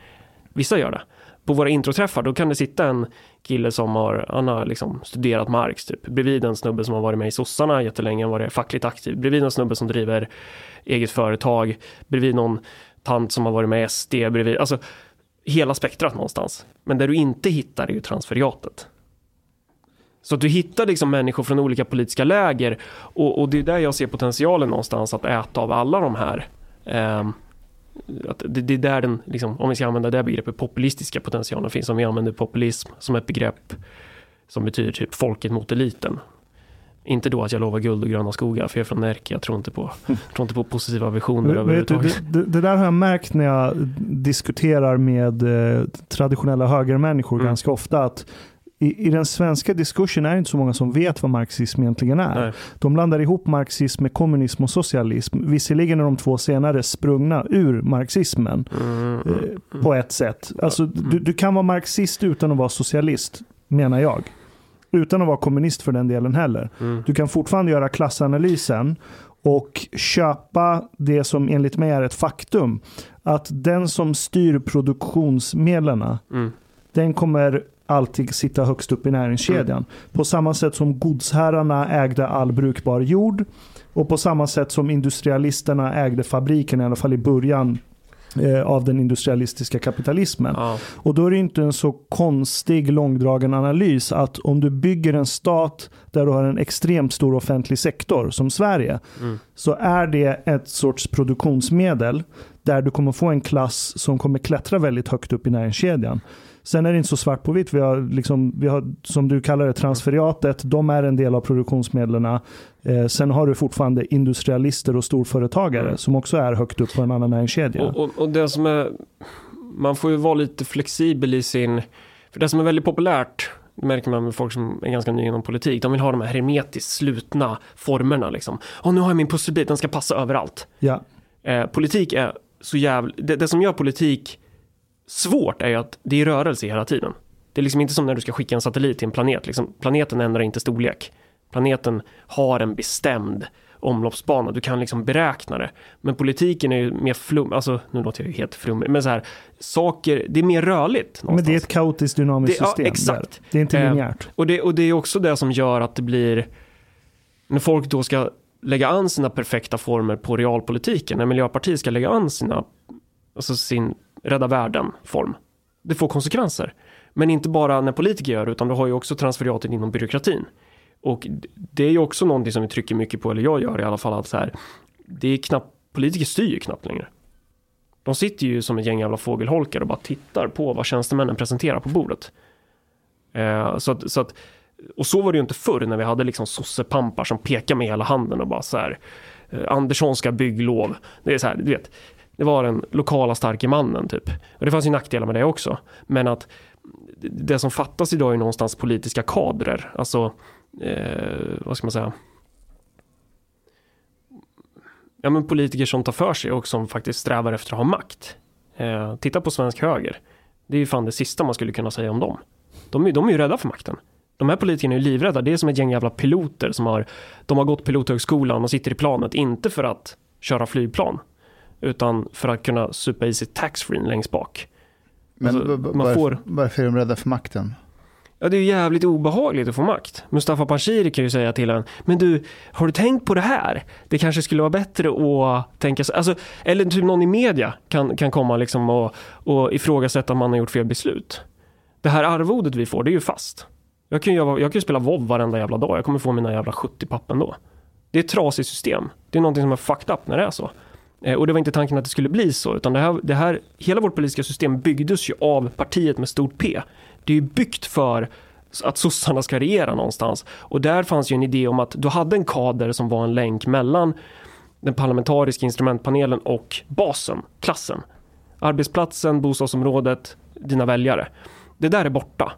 [SPEAKER 2] Vissa gör det. På våra introträffar, då kan det sitta en kille som har, han har liksom studerat Marx, typ. Bredvid en snubbe som har varit med i sossarna jättelänge, varit fackligt aktiv. Bredvid en snubbe som driver eget företag. Bredvid någon tant som har varit med i SD. Bredvid, alltså hela spektrat någonstans. Men där du inte hittar är ju transferiatet. Så att du hittar liksom människor från olika politiska läger och, och det är där jag ser potentialen någonstans att äta av alla de här. Att det, det är där den, liksom, om vi ska använda det begreppet, populistiska potentialen finns. Om vi använder populism som ett begrepp som betyder typ folket mot eliten. Inte då att jag lovar guld och gröna skogar, för jag är från Närke, jag tror inte på, tror inte på positiva visioner överhuvudtaget.
[SPEAKER 3] det, det där har jag märkt när jag diskuterar med eh, traditionella högermänniskor
[SPEAKER 2] Mm.
[SPEAKER 3] ganska ofta. att i, I den svenska diskursen är det inte så många som vet vad marxism egentligen är.
[SPEAKER 2] Nej.
[SPEAKER 3] De blandar ihop marxism med kommunism och socialism. Visserligen är de två senare sprungna ur marxismen
[SPEAKER 2] Mm,
[SPEAKER 3] eh, på ett sätt. Alltså, du, du kan vara marxist utan att vara socialist, menar jag. Utan att vara kommunist för den delen heller.
[SPEAKER 2] mm,
[SPEAKER 3] Du kan fortfarande göra klassanalysen och köpa det som enligt mig är ett faktum. Att den som styr produktionsmedlen,
[SPEAKER 2] mm,
[SPEAKER 3] den kommer alltid sitta högst upp i näringskedjan. På samma sätt som godsherrarna ägde all brukbar jord och på samma sätt som industrialisterna ägde fabriken, i alla fall i början eh, av den industrialistiska kapitalismen.
[SPEAKER 2] ja,
[SPEAKER 3] Och då är det inte en så konstig långdragen analys att om du bygger en stat där du har en extremt stor offentlig sektor som Sverige
[SPEAKER 2] mm,
[SPEAKER 3] så är det ett sorts produktionsmedel där du kommer få en klass som kommer klättra väldigt högt upp i näringskedjan. Sen är det inte så svart på vitt. Vi har, liksom, vi har som du kallar det, transferiatet. De är en del av produktionsmedlen. Eh, sen har du fortfarande industrialister och storföretagare
[SPEAKER 2] Mm.
[SPEAKER 3] som också är högt upp på en annan näringskedja.
[SPEAKER 2] Och, och, och det som är, man får ju vara lite flexibel i sin, för det som är väldigt populärt, det märker man med folk som är ganska nya inom politik, de vill ha de här hermetiskt slutna formerna liksom. Och nu har jag min pusselbit, den ska passa överallt.
[SPEAKER 3] Ja.
[SPEAKER 2] Eh, politik är så jävla, det, det som gör politik svårt är ju att det är rörelse hela tiden. Det är liksom inte som när du ska skicka en satellit till en planet, liksom, planeten ändrar inte storlek. Planeten har en bestämd omloppsbana, du kan liksom beräkna det. Men politiken är ju mer flum, alltså nu låter jag ju helt flummig, men så här, saker, det är mer rörligt.
[SPEAKER 3] Men det är
[SPEAKER 2] någonstans.
[SPEAKER 3] ett kaotiskt dynamiskt
[SPEAKER 2] Det- ja,
[SPEAKER 3] system.
[SPEAKER 2] exakt.
[SPEAKER 3] där. Det är inte
[SPEAKER 2] Eh,
[SPEAKER 3] linjärt.
[SPEAKER 2] Och det, och det är också det som gör att det blir, när folk då ska lägga an sina perfekta former på realpolitiken, när Miljöpartiet ska lägga an sina, alltså sin rädda världen-form, det får konsekvenser. Men inte bara när politiker gör det, utan du har ju också transferiatet inom byråkratin. Och det är ju också någonting som vi trycker mycket på, eller jag gör i alla fall, att så här, det är knappt, politiker styr ju knappt längre. De sitter ju som ett gäng jävla fågelholkar och bara tittar på vad tjänstemännen presenterar på bordet. Eh, så att, så att, och så var det ju inte förr när vi hade liksom sossepampar som pekade med hela handen och bara så här eh, Anderssonska bygglov. Det är så här, du vet. Det var den lokala starke mannen typ. Och det fanns ju nackdelar med det också. Men att det som fattas idag är någonstans politiska kadrer. Alltså, eh, vad ska man säga? Ja men politiker som tar för sig och som faktiskt strävar efter att ha makt. Eh, titta på svensk höger. Det är ju fan det sista man skulle kunna säga om dem. De är, de är ju rädda för makten. De här politikerna är ju livrädda. Det är som ett gäng jävla piloter som har, de har gått pilothögskolan och sitter i planet, inte för att köra flygplan, utan för att kunna supa i sig taxfree längst bak.
[SPEAKER 1] Men
[SPEAKER 2] Alltså, man får-
[SPEAKER 1] varför är de rädda för makten?
[SPEAKER 2] Ja, det är ju jävligt obehagligt att få makt. Mustafa Panshiri kan ju säga till en, men du, har du tänkt på det här? Det kanske skulle vara bättre att tänka sig, alltså, eller typ någon i media kan, kan komma liksom och, och ifrågasätta om man har gjort fel beslut. Det här arvodet vi får, det är ju fast. Jag kan ju, jag kan ju spela WoW varenda jävla dag, jag kommer få mina jävla 70 pappen då. Det är ett trasigt system. Det är någonting som är fucked up när det är så. Eh, och det var inte tanken att det skulle bli så, utan det här, det här, hela vårt politiska system byggdes ju av partiet med stort P. Det är ju byggt för att sossarna ska regera någonstans. Och där fanns ju en idé om att du hade en kader som var en länk mellan den parlamentariska instrumentpanelen och basen, klassen. Arbetsplatsen, bostadsområdet, dina väljare. Det där är borta.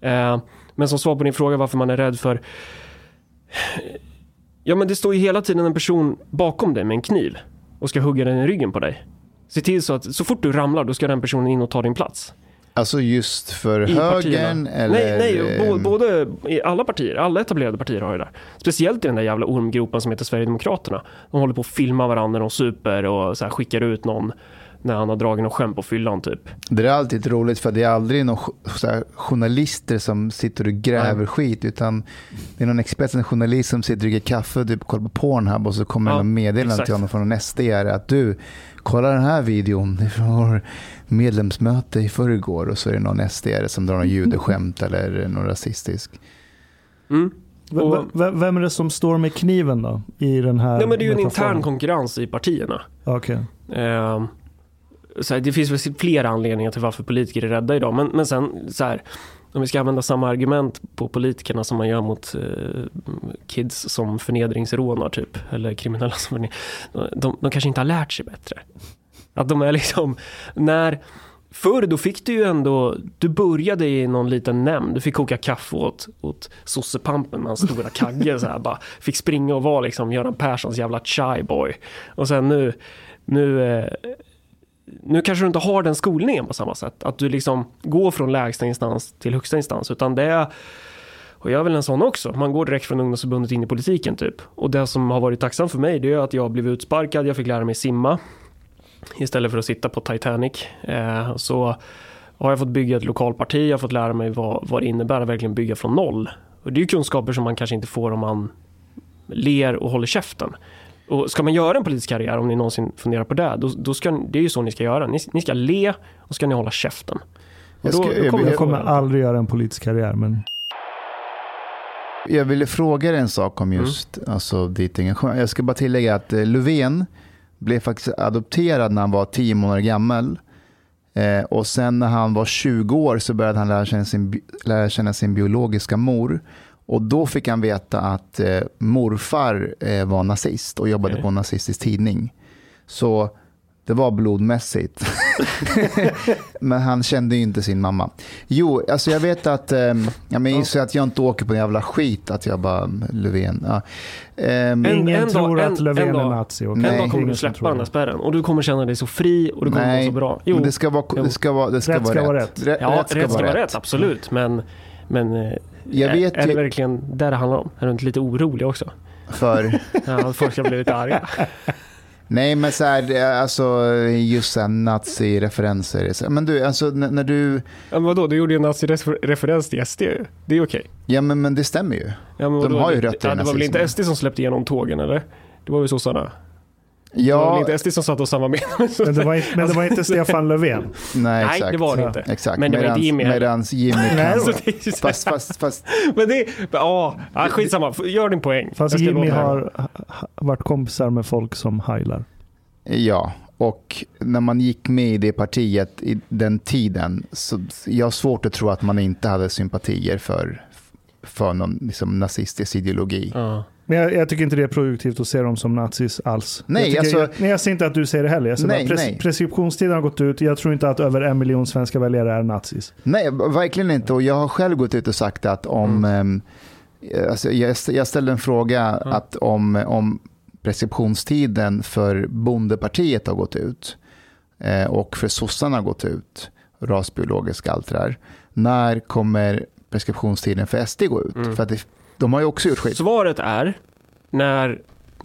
[SPEAKER 2] Eh, men som svar på din fråga varför man är rädd för Ja men det står ju hela tiden en person bakom dig med en kniv och ska hugga den i ryggen på dig. Se till så att så fort du ramlar då ska den personen in och ta din plats.
[SPEAKER 1] Alltså just för
[SPEAKER 2] i
[SPEAKER 1] högern eller?
[SPEAKER 2] Nej, nej bo, både i alla partier, alla etablerade partier har ju det. Speciellt i den där jävla ormgropen som heter Sverigedemokraterna. De håller på att filma varandra när de super och så skickar ut någon när han har dragit någon skämt på fyllan typ.
[SPEAKER 1] Det är alltid roligt för det är aldrig någon här, journalister som sitter och gräver skit utan det är någon expert, en journalist som sitter och dricker kaffe och typ kollar på Pornhub och så kommer
[SPEAKER 2] Ja,
[SPEAKER 1] det meddelande till honom från någon SD att du, kolla den här videon, det vår medlemsmöte i förrgår och så är det någon SD som drar någon judeskämt eller någon rasistisk.
[SPEAKER 2] Mm.
[SPEAKER 3] V-
[SPEAKER 2] Och-
[SPEAKER 3] v- vem är det som står med kniven då? I den här
[SPEAKER 2] Nej men det är ju en intern konkurrens i partierna. Ehm, så här, det finns väl flera anledningar till varför politiker är rädda idag. Men, men sen så här, om vi ska använda samma argument på politikerna som man gör mot eh, kids som förnedringsrånar typ. Eller kriminella som förnedring. De, de, de kanske inte har lärt sig bättre. Att de är liksom, när Förr då fick du ju ändå, du började i någon liten nämnd, du fick koka kaffe åt, åt sossepampen med hans stora kagge så här, bara fick springa och vara liksom Göran Perssons jävla chai boy. Och sen nu, nu, eh, nu kanske du inte har den skolningen på samma sätt. Att du liksom går från lägsta instans till högsta instans. Utan det är, och jag är väl en sån också, man går direkt från ungdomsförbundet in i politiken typ. Och det som har varit tacksamt för mig det är att jag blev utsparkad, jag fick lära mig simma. Istället för att sitta på Titanic. Eh, så har jag fått bygga ett lokalparti, jag har fått lära mig vad, vad det innebär att verkligen bygga från noll. Och det är ju kunskaper som man kanske inte får om man ler och håller käften. Och ska man göra en politisk karriär, om ni någonsin funderar på det, då, då ska, det är ju så ni ska göra. Ni, ni ska le och ska ni hålla käften. Och
[SPEAKER 1] Jag
[SPEAKER 2] då,
[SPEAKER 1] ska-
[SPEAKER 2] då kommer
[SPEAKER 1] jag-
[SPEAKER 3] kommer aldrig göra en politisk karriär, men
[SPEAKER 1] Jag ville fråga dig en sak om just alltså, ditt engagemang. Jag ska bara tillägga att eh, Löfven blev faktiskt adopterad när han var 10 månader gammal. Eh, och sen när han var 20 år så började han lära känna sin, lära känna sin biologiska mor. Och då fick han veta att eh, morfar eh, var nazist och jobbade
[SPEAKER 2] Okej.
[SPEAKER 1] på en nazistisk tidning. Så det var blodmässigt. men han kände ju inte sin mamma. Jo, alltså jag vet att, um, ja, men gissar att jag inte åker på en jävla skit, att jag bara, Löfven. Ja. Ehm,
[SPEAKER 2] En-
[SPEAKER 3] ingen
[SPEAKER 2] en
[SPEAKER 3] tror
[SPEAKER 2] dag-
[SPEAKER 3] att
[SPEAKER 2] en-
[SPEAKER 3] Löfven
[SPEAKER 2] en
[SPEAKER 3] är nazi.
[SPEAKER 2] En dag kommer du släppa den där spärren och du kommer känna dig så fri och det kommer
[SPEAKER 1] nej,
[SPEAKER 2] så bra. Jo,
[SPEAKER 1] men det ska vara, det ska vara, det ska
[SPEAKER 3] Rätt
[SPEAKER 1] vara
[SPEAKER 3] ska vara
[SPEAKER 1] rätt.
[SPEAKER 3] rätt.
[SPEAKER 2] ja, rätt ska, vara rätt, absolut. Men, men eh,
[SPEAKER 1] Jag vet
[SPEAKER 2] är det
[SPEAKER 1] ju,
[SPEAKER 2] verkligen där det handlar om? Är du inte lite orolig också?
[SPEAKER 1] för,
[SPEAKER 2] Ja, folk ska bli lite arga.
[SPEAKER 1] nej men så här, är alltså just så här nazi-referenser. Men du, alltså när, du,
[SPEAKER 2] Ja, men vadå, du gjorde ju en nazireferens till SD. Det är okej.
[SPEAKER 1] ja men, men det stämmer ju.
[SPEAKER 2] Ja,
[SPEAKER 1] De har ju rötter i
[SPEAKER 2] ja, Det var väl inte
[SPEAKER 1] nazismen.
[SPEAKER 2] SD som släppte igenom tågen eller? Det var väl sossarna? Det var
[SPEAKER 1] Ja,
[SPEAKER 2] inte SD som satt och med
[SPEAKER 3] Men det, var inte, men det var inte Stefan Löfven.
[SPEAKER 1] nej
[SPEAKER 2] Nej,
[SPEAKER 1] exakt.
[SPEAKER 2] det var det inte.
[SPEAKER 1] Exakt,
[SPEAKER 2] Men det var inte
[SPEAKER 1] medans,
[SPEAKER 2] Jimmy
[SPEAKER 1] medans Jimmy
[SPEAKER 3] Nej,
[SPEAKER 1] kan... Fast, fast, fast,
[SPEAKER 2] Men det, ja, ja, skitsamma. Gör din poäng.
[SPEAKER 3] Fast Jimmy har ha- ha- varit kompisar med folk som heilar.
[SPEAKER 1] Ja, och när man gick med i det partiet i den tiden, så jag har svårt att tro att man inte hade sympatier för, för någon liksom, nazistisk ideologi.
[SPEAKER 2] Ja.
[SPEAKER 3] Men jag, jag tycker inte det är produktivt att se dem som nazis alls.
[SPEAKER 1] Nej,
[SPEAKER 3] jag, tycker,
[SPEAKER 1] alltså-
[SPEAKER 3] jag, nej, jag ser inte att du säger det heller. Jag ser
[SPEAKER 1] Nej,
[SPEAKER 3] bara pres,
[SPEAKER 1] nej.
[SPEAKER 3] preskriptionstiden har gått ut. Jag tror inte att över en miljon svenska väljare är nazis.
[SPEAKER 1] Nej, verkligen inte. Och jag har själv gått ut och sagt att om... ehm, Alltså jag, jag ställde en fråga att om, om preskriptionstiden för bondepartiet har gått ut eh, och för sossarna har gått ut, rasbiologiska allt det där. När kommer preskriptionstiden för SD gå ut? För att det, de har ju också gjort skit.
[SPEAKER 2] Svaret är när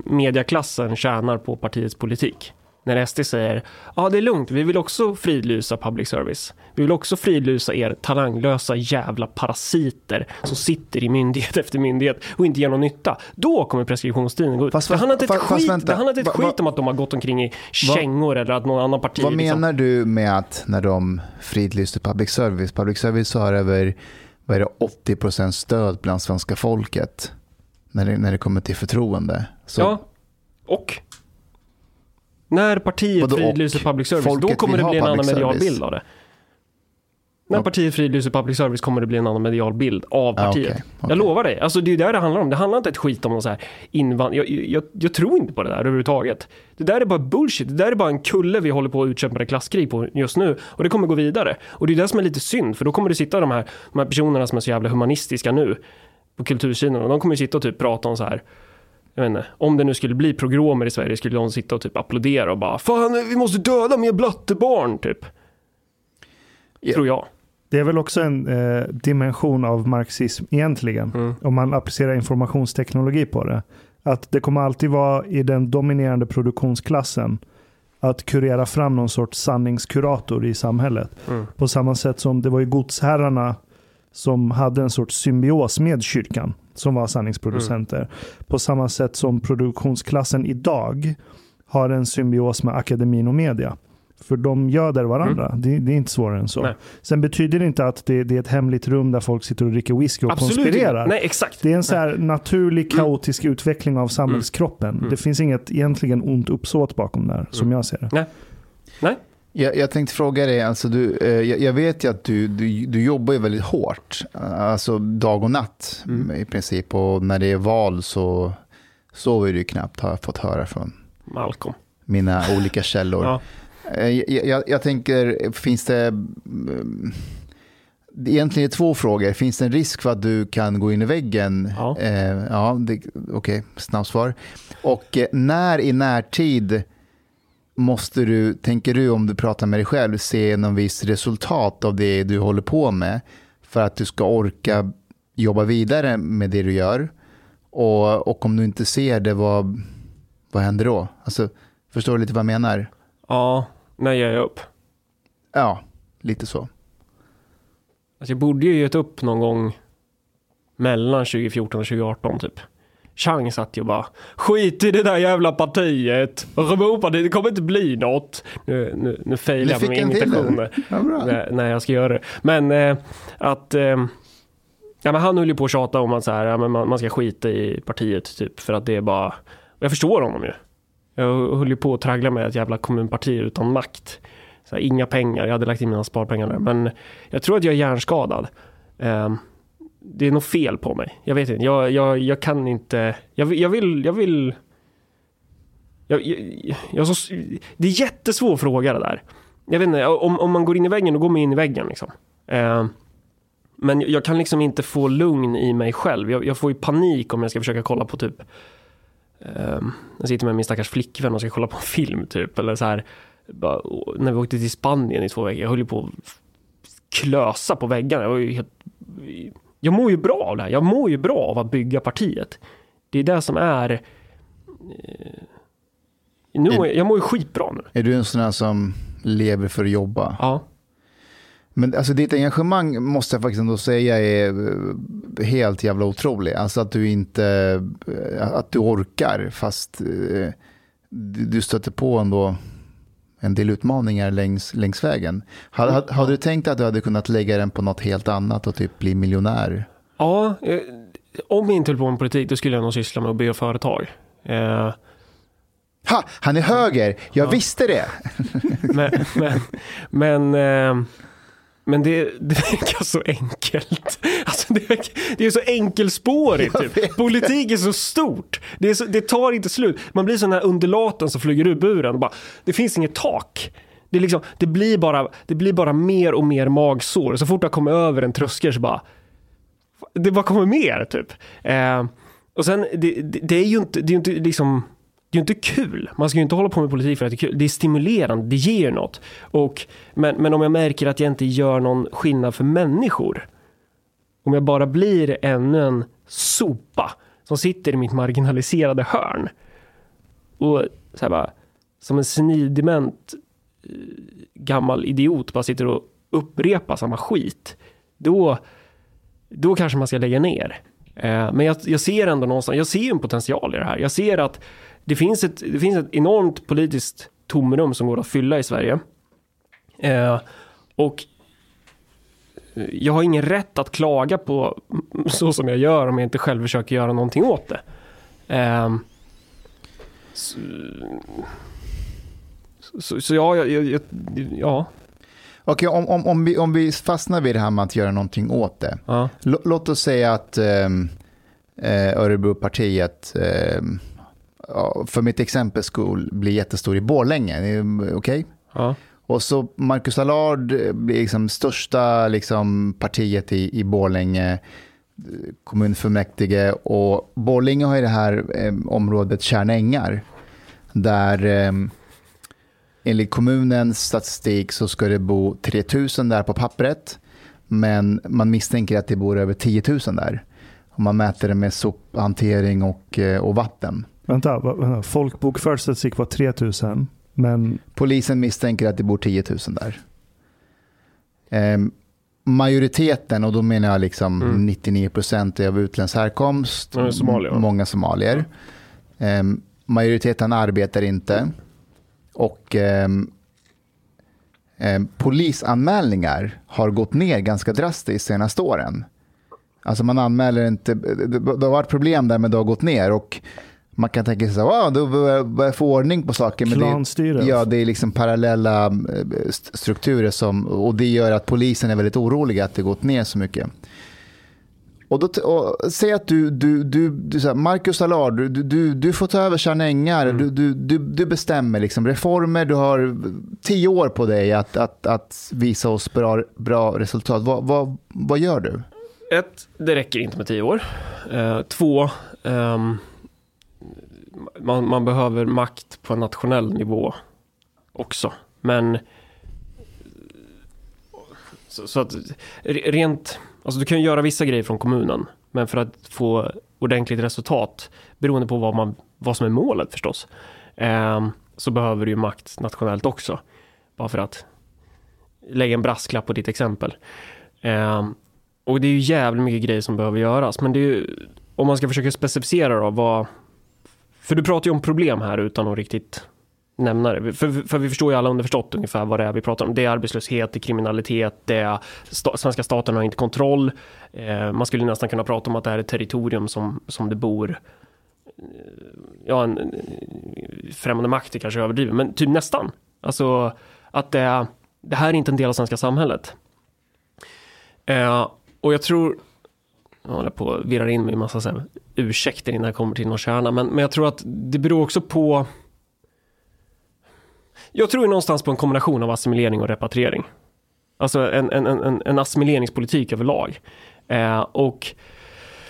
[SPEAKER 2] mediaklassen tjänar på partiets politik. När SD säger ja det är lugnt, vi vill också fridlysa public service. Vi vill också fridlysa er talanglösa jävla parasiter som sitter i myndighet efter myndighet och inte ger någon nytta. Då kommer preskriptionstiden gå ut.
[SPEAKER 1] Fast-
[SPEAKER 2] det handlar inte ett skit,
[SPEAKER 1] vänta.
[SPEAKER 2] det handlar ett skit om att de har gått omkring i kängor eller att någon annan parti
[SPEAKER 1] Vad
[SPEAKER 2] liksom,
[SPEAKER 1] menar du med att när de fridlyste public service? Public service har över vad är det, 80% stöd bland svenska folket när det, när det kommer till förtroende. Så
[SPEAKER 2] Ja, och när partiet fridlyser public service, då kommer det bli en annan medial bild av det. När partiet fridlyser public service kommer det bli en annan medial bild av partiet.
[SPEAKER 1] okej, okej.
[SPEAKER 2] Jag lovar dig. Alltså det är ju det handlar om. Det handlar inte ett skit om någon så här invand... Jag, jag, jag tror inte på det där överhuvudtaget. Det där är bara bullshit. Det där är bara en kulle vi håller på att utkämpa ett klasskrig på just nu. Och det kommer gå vidare. Och det är det som är lite synd. För då kommer det sitta de här, de här personerna som är så jävla humanistiska nu på kultursidan. Och de kommer ju sitta och typ prata om så här jag vet inte, om det nu skulle bli progromer i Sverige skulle de sitta och typ applådera och bara Fan, vi måste döda mer blattebarn, typ.
[SPEAKER 1] Ja.
[SPEAKER 2] Tror jag.
[SPEAKER 3] Det är väl också en eh, dimension av marxism egentligen,
[SPEAKER 2] Mm.
[SPEAKER 3] om man applicerar informationsteknologi på det. Att det kommer alltid vara i den dominerande produktionsklassen att kurera fram någon sorts sanningskurator i samhället.
[SPEAKER 2] Mm.
[SPEAKER 3] På samma sätt som det var ju godsherrarna som hade en sorts symbios med kyrkan, som var sanningsproducenter. På samma sätt som produktionsklassen idag har en symbios med akademin och media. För de göder varandra. Det, det är inte svårare än så.
[SPEAKER 2] Nej.
[SPEAKER 3] Sen betyder det inte att det, det är ett hemligt rum där folk sitter och dricker whisky och
[SPEAKER 2] Absolut
[SPEAKER 3] konspirerar.
[SPEAKER 2] inte. Nej, exakt.
[SPEAKER 3] Det är en så här naturlig kaotisk utveckling av samhällskroppen.
[SPEAKER 2] Mm.
[SPEAKER 3] Det finns inget egentligen ont uppsåt bakom där, som jag ser det.
[SPEAKER 2] Nej.
[SPEAKER 1] Jag, jag tänkte fråga dig, alltså du, eh, jag, jag vet ju att du, du, du jobbar ju väldigt hårt, alltså dag och natt
[SPEAKER 2] Mm.
[SPEAKER 1] i princip. Och när det är val så sover du knappt, har jag fått höra från
[SPEAKER 2] Malcolm.
[SPEAKER 1] mina olika källor.
[SPEAKER 2] Ja.
[SPEAKER 1] Eh, Jag, jag, jag tänker, finns det... mm, det är Egentligen är två frågor. Finns det en risk för att du kan gå in i väggen?
[SPEAKER 2] Ja.
[SPEAKER 1] Eh, ja det- Okej, snabbsvar. Och eh, när i närtid måste du, tänker du om du pratar med dig själv, se någon viss resultat av det du håller på med för att du ska orka jobba vidare med det du gör? Och, och om du inte ser det, vad, vad händer då? Alltså, förstår du lite vad jag menar?
[SPEAKER 2] Ja, när ger jag upp?
[SPEAKER 1] Ja, lite så.
[SPEAKER 2] Alltså jag borde ju gett upp någon gång mellan 2014 och 2018 typ. Chang satt ju bara skit i det där jävla partiet. Det kommer inte bli något. Nu, nu, nu failar jag med mina
[SPEAKER 1] till
[SPEAKER 2] imitationer.
[SPEAKER 1] Ja,
[SPEAKER 2] när, när jag ska göra det. Men eh, att eh, ja, men han höll ju på att tjata om att så här, ja, men man, man ska skita i partiet typ för att det är bara jag förstår honom ju. Jag höll ju på att traggla med ett jävla kommunparti utan makt. Så här, inga pengar, jag hade lagt in mina sparpengar där. Men jag tror att jag är hjärnskadad. Ehm, det är något fel på mig. Jag vet inte, jag, jag, jag kan inte. Jag, vill- jag vill, jag vill. Jag, jag, jag, så, det är jättesvår fråga det där. Jag vet inte, om, om man går in i väggen, då går man in i väggen liksom. Eh, men jag kan liksom inte få lugn i mig själv. Jag, jag får ju panik om jag ska försöka kolla på typ eh, Jag sitter med min stackars flickvän och ska kolla på en film typ. Eller så här, bara, när vi åkte till Spanien i två veckor. Jag höll ju på att klösa på väggarna. Jag var ju helt jag mår ju bra av det här. Jag mår ju bra av att bygga partiet. Det är det som är... Eh, nu, jag, jag mår ju skitbra nu.
[SPEAKER 1] Är du en sån här som lever för att jobba?
[SPEAKER 2] Ja.
[SPEAKER 1] Men alltså ditt engagemang måste jag faktiskt ändå säga är eh, helt jävla otrolig. Alltså att du inte, eh, att du orkar fast eh, du stöter på ändå en del utmaningar längs, längs vägen. Hade, hade, du tänkt att du hade kunnat lägga den på något helt annat och typ bli miljonär?
[SPEAKER 2] Ja, om jag inte höll på med politik då skulle jag nog syssla med att bygga företag. Eh,
[SPEAKER 1] Ha, han är höger, jag visste det.
[SPEAKER 2] men men, men, eh, men det, det verkar så enkelt. Alltså det, verkar, det är så enkelspårigt. Typ. Politik är så stort. Det, är så, det tar inte slut. Man blir sån här undulaten som flyger ur buren. Och bara, det finns inget tak. Det, liksom, det, blir bara, det blir bara mer och mer magsår. Så fort jag kommer över en tröskel så bara det bara kommer mer typ. Eh, och sen, det, det är ju inte, det är ju inte liksom, det är ju inte kul. Man ska ju inte hålla på med politik för att det är kul. Det är stimulerande, det ger något. Och, men, men om jag märker att jag inte gör någon skillnad för människor. Om jag bara blir ännu en sopa som sitter i mitt marginaliserade hörn. Och så här bara, som en senildement eh, gammal idiot bara sitter och upprepar samma skit. Då, då kanske man ska lägga ner. Eh, men jag, jag ser ändå någonstans, jag ser en potential i det här. Jag ser att det finns ett, det finns ett enormt politiskt tomrum som går att fylla i Sverige. Eh, och jag har ingen rätt att klaga på så som jag gör om jag inte själv försöker göra någonting åt det. Eh, så, så, så ja, jag, jag, ja,
[SPEAKER 1] Okej, om, om, om, vi, om vi fastnar vid det här med att göra någonting åt det.
[SPEAKER 2] ja,
[SPEAKER 1] låt oss säga att ehm, eh, Örebropartiet, ja, för mitt exempel skull, blir jättestor i Borlänge. Eh, Okej?
[SPEAKER 2] ja,
[SPEAKER 1] Och så Marcus Allard blir liksom största liksom, partiet i, i Borlänge eh, kommunfullmäktige och Borlänge har ju det här eh, området Tjärna ängar där eh, enligt kommunens statistik så ska det bo 3000 där på pappret Men man misstänker att det bor över 10 000 där. Och man mäter det med sophantering och, eh, och vatten.
[SPEAKER 3] Vänta, vänta. folkbokförd statistik var 3000. Men
[SPEAKER 1] Polisen misstänker att det bor 10 000 där. Ehm, majoriteten, och då menar jag liksom
[SPEAKER 2] Mm.
[SPEAKER 1] 99 procent är av utländsk härkomst.
[SPEAKER 2] Ja, somalier,
[SPEAKER 1] Många somalier. Ehm, majoriteten arbetar inte. Och ehm, polisanmälningar har gått ner ganska drastiskt de senaste åren. Alltså man anmäler inte, det, det har varit problem där men det har gått ner. Och man kan tänka sig här, wow, då börjar börjar jag få ordning på saker. Men det. Ja, det är liksom parallella eh, st- strukturer som, och det gör att polisen är väldigt oroliga att det gått ner så mycket. Och då, och, säg att du, du, du, du så här, Marcus Allard, du, du, du får ta över Tjärna Ängar, du, du, du, du bestämmer liksom reformer, du har tio år på dig att, att, att visa oss bra, bra resultat. Vad, vad, vad gör du?
[SPEAKER 2] Ett, det räcker inte med tio år. Eh, två, ehm, man, man behöver makt på en nationell nivå också. Men så, så att rent, alltså du kan ju göra vissa grejer från kommunen. Men för att få ordentligt resultat, beroende på vad, man, vad som är målet förstås, eh, så behöver du ju makt nationellt också. Bara för att lägga en brasklapp på ditt exempel. Eh, och det är ju jävligt mycket grejer som behöver göras. Men det är ju, om man ska försöka specificera då vad... För du pratar ju om problem här utan att riktigt nämna det. För, för vi förstår ju alla underförstått ungefär vad det är vi pratar om. Det är arbetslöshet, det är kriminalitet, det är sta, svenska staten har inte kontroll. Eh, man skulle nästan kunna prata om att det här är ett territorium som, som det bor eh, ja, en, en främmande makt är kanske överdrivet, men typ nästan. Alltså att det, är- det här är inte en del av svenska samhället. Eh, och jag tror, jag håller på att virra in mig i massa så här, ursäkter innan jag kommer till kärna, men, men jag tror att det beror också på jag tror ju någonstans på en kombination av assimilering och repatriering. Alltså en, en, en, en assimileringspolitik överlag. Eh, och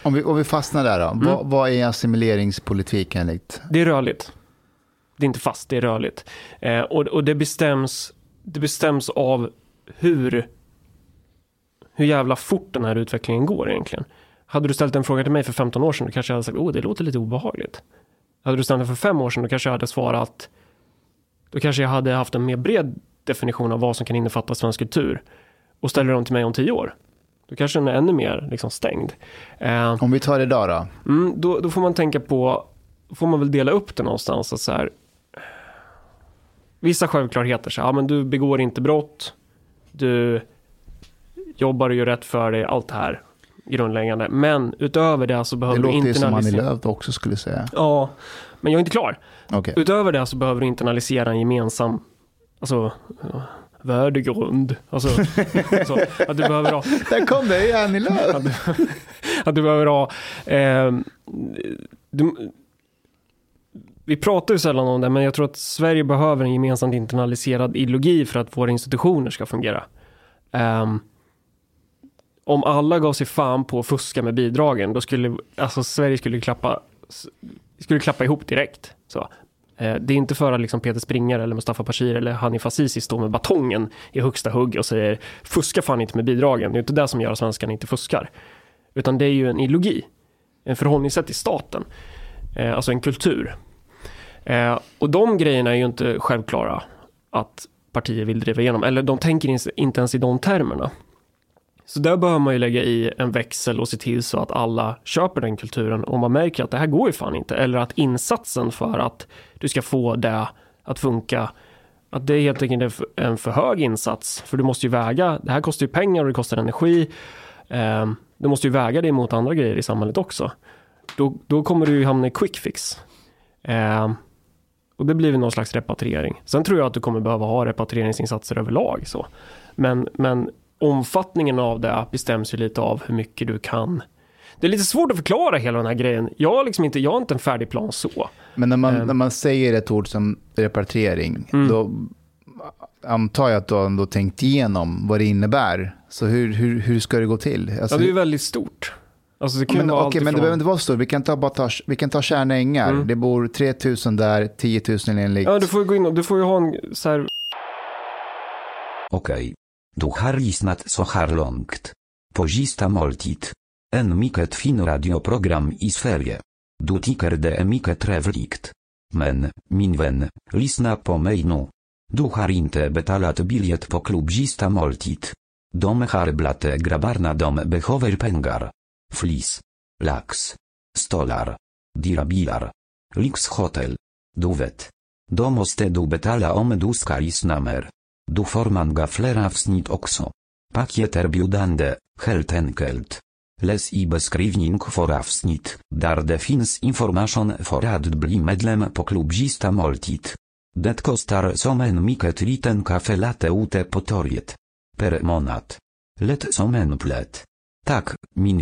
[SPEAKER 1] Om vi, om vi fastnar där då, vad, vad är assimileringspolitik enligt?
[SPEAKER 2] det är rörligt. Det är inte fast, det är rörligt. Eh, och, och det bestäms, det bestäms av hur, hur jävla fort den här utvecklingen går egentligen. Hade du ställt en fråga till mig för 15 år sedan, då kanske jag hade sagt, åh, det låter lite obehagligt. Hade du ställt den för fem år sedan, då kanske jag hade svarat, då kanske jag hade haft en mer bred definition av vad som kan innefatta svensk kultur. Och ställer de till mig om tio år, då kanske den är ännu mer liksom stängd. Eh,
[SPEAKER 1] Om vi tar idag då?
[SPEAKER 2] Mm, då, då får man tänka på, får man väl dela upp det någonstans. Att så här, vissa självklarheter, så här, ja, men du begår inte brott, du jobbar och gör rätt för dig, allt det här grundläggande. Men utöver det så
[SPEAKER 1] Det
[SPEAKER 2] behöver du
[SPEAKER 1] låter ju som Annie
[SPEAKER 2] internalisera...
[SPEAKER 1] Lööf också skulle säga.
[SPEAKER 2] Ja, men jag är inte klar.
[SPEAKER 1] Okej.
[SPEAKER 2] Utöver det så behöver du internalisera en gemensam, alltså, värdegrund. Alltså, så, att du behöver ha
[SPEAKER 1] Där kom det, det är Annie Lööf.
[SPEAKER 2] att du, att du behöver ha... Eh, du, vi pratar ju sällan om det, men jag tror att Sverige behöver en gemensamt internaliserad ideologi för att våra institutioner ska fungera. Ehm, om alla gav sig fan på att fuska med bidragen, då skulle alltså Sverige skulle klappa, skulle klappa ihop direkt. Så. Eh, Det är inte för att liksom Peter Springare eller Mustafa Bashir eller Hanif Azizi står med batongen i högsta hugg och säger fuska fan inte med bidragen. Det är inte det som gör att svenskarna inte fuskar. Utan det är ju en ideologi, en förhållningssätt till staten, eh, alltså en kultur. Eh, och de grejerna är ju inte självklara att partier vill driva igenom, eller de tänker inte ens i de termerna. Så där behöver man ju lägga i en växel och se till så att alla köper den kulturen och man märker att det här går ju fan inte. Eller att insatsen för att du ska få det att funka, att det är helt enkelt en för- en för hög insats. För du måste ju väga, det här kostar ju pengar och det kostar energi. Ehm, du måste ju väga det mot andra grejer i samhället också. Då, då kommer du ju hamna i quick fix. Ehm, och det blir väl någon slags repatriering. Sen tror jag att du kommer behöva ha repatrieringsinsatser överlag. Så. Men, men omfattningen av det bestäms ju lite av hur mycket du kan. Det är lite svårt att förklara hela den här grejen. Jag har liksom inte, jag har inte en färdig plan så.
[SPEAKER 1] Men när man,
[SPEAKER 2] Ehm.
[SPEAKER 1] när man säger ett ord som repatriering,
[SPEAKER 2] Mm.
[SPEAKER 1] då antar jag att du har ändå tänkt igenom vad det innebär. Så hur, hur, hur ska det gå till? Alltså,
[SPEAKER 2] Ja, det är ju väldigt stort. Alltså det kan
[SPEAKER 1] men,
[SPEAKER 2] vara
[SPEAKER 1] okej, men det behöver inte vara så. Vi kan ta, bara ta, vi kan ta Tjärna Ängar.
[SPEAKER 2] Mm.
[SPEAKER 1] Det bor 3000 där, 10 000 enligt...
[SPEAKER 2] Ja, du får ju gå in och du får ju ha en så här
[SPEAKER 5] Okej. Du har lyssnat så här långt. På sista måltid. En mycket fin radioprogram i Sverige. Du tycker det är mycket trevligt. Men, min vän, lyssna på mig nu. Du har inte betalat biljett på klubb sista måltid. De har blate grabbarna de behöver pengar. Flis. Lax. Stolar. Dirabilar. Lyxhotel. Du vet. De måste du betala om du ska lyssna mer. Du får många fler avsnitt också. biudande, heltenkelt. helt enkelt. Läs i beskrivning för avsnitt, där det finns information för att bli medlem på klubbista måltid. Det kostar som en mycket liten kaffe latte ute på torget. Per månad. Lätt som en plätt. Tak, min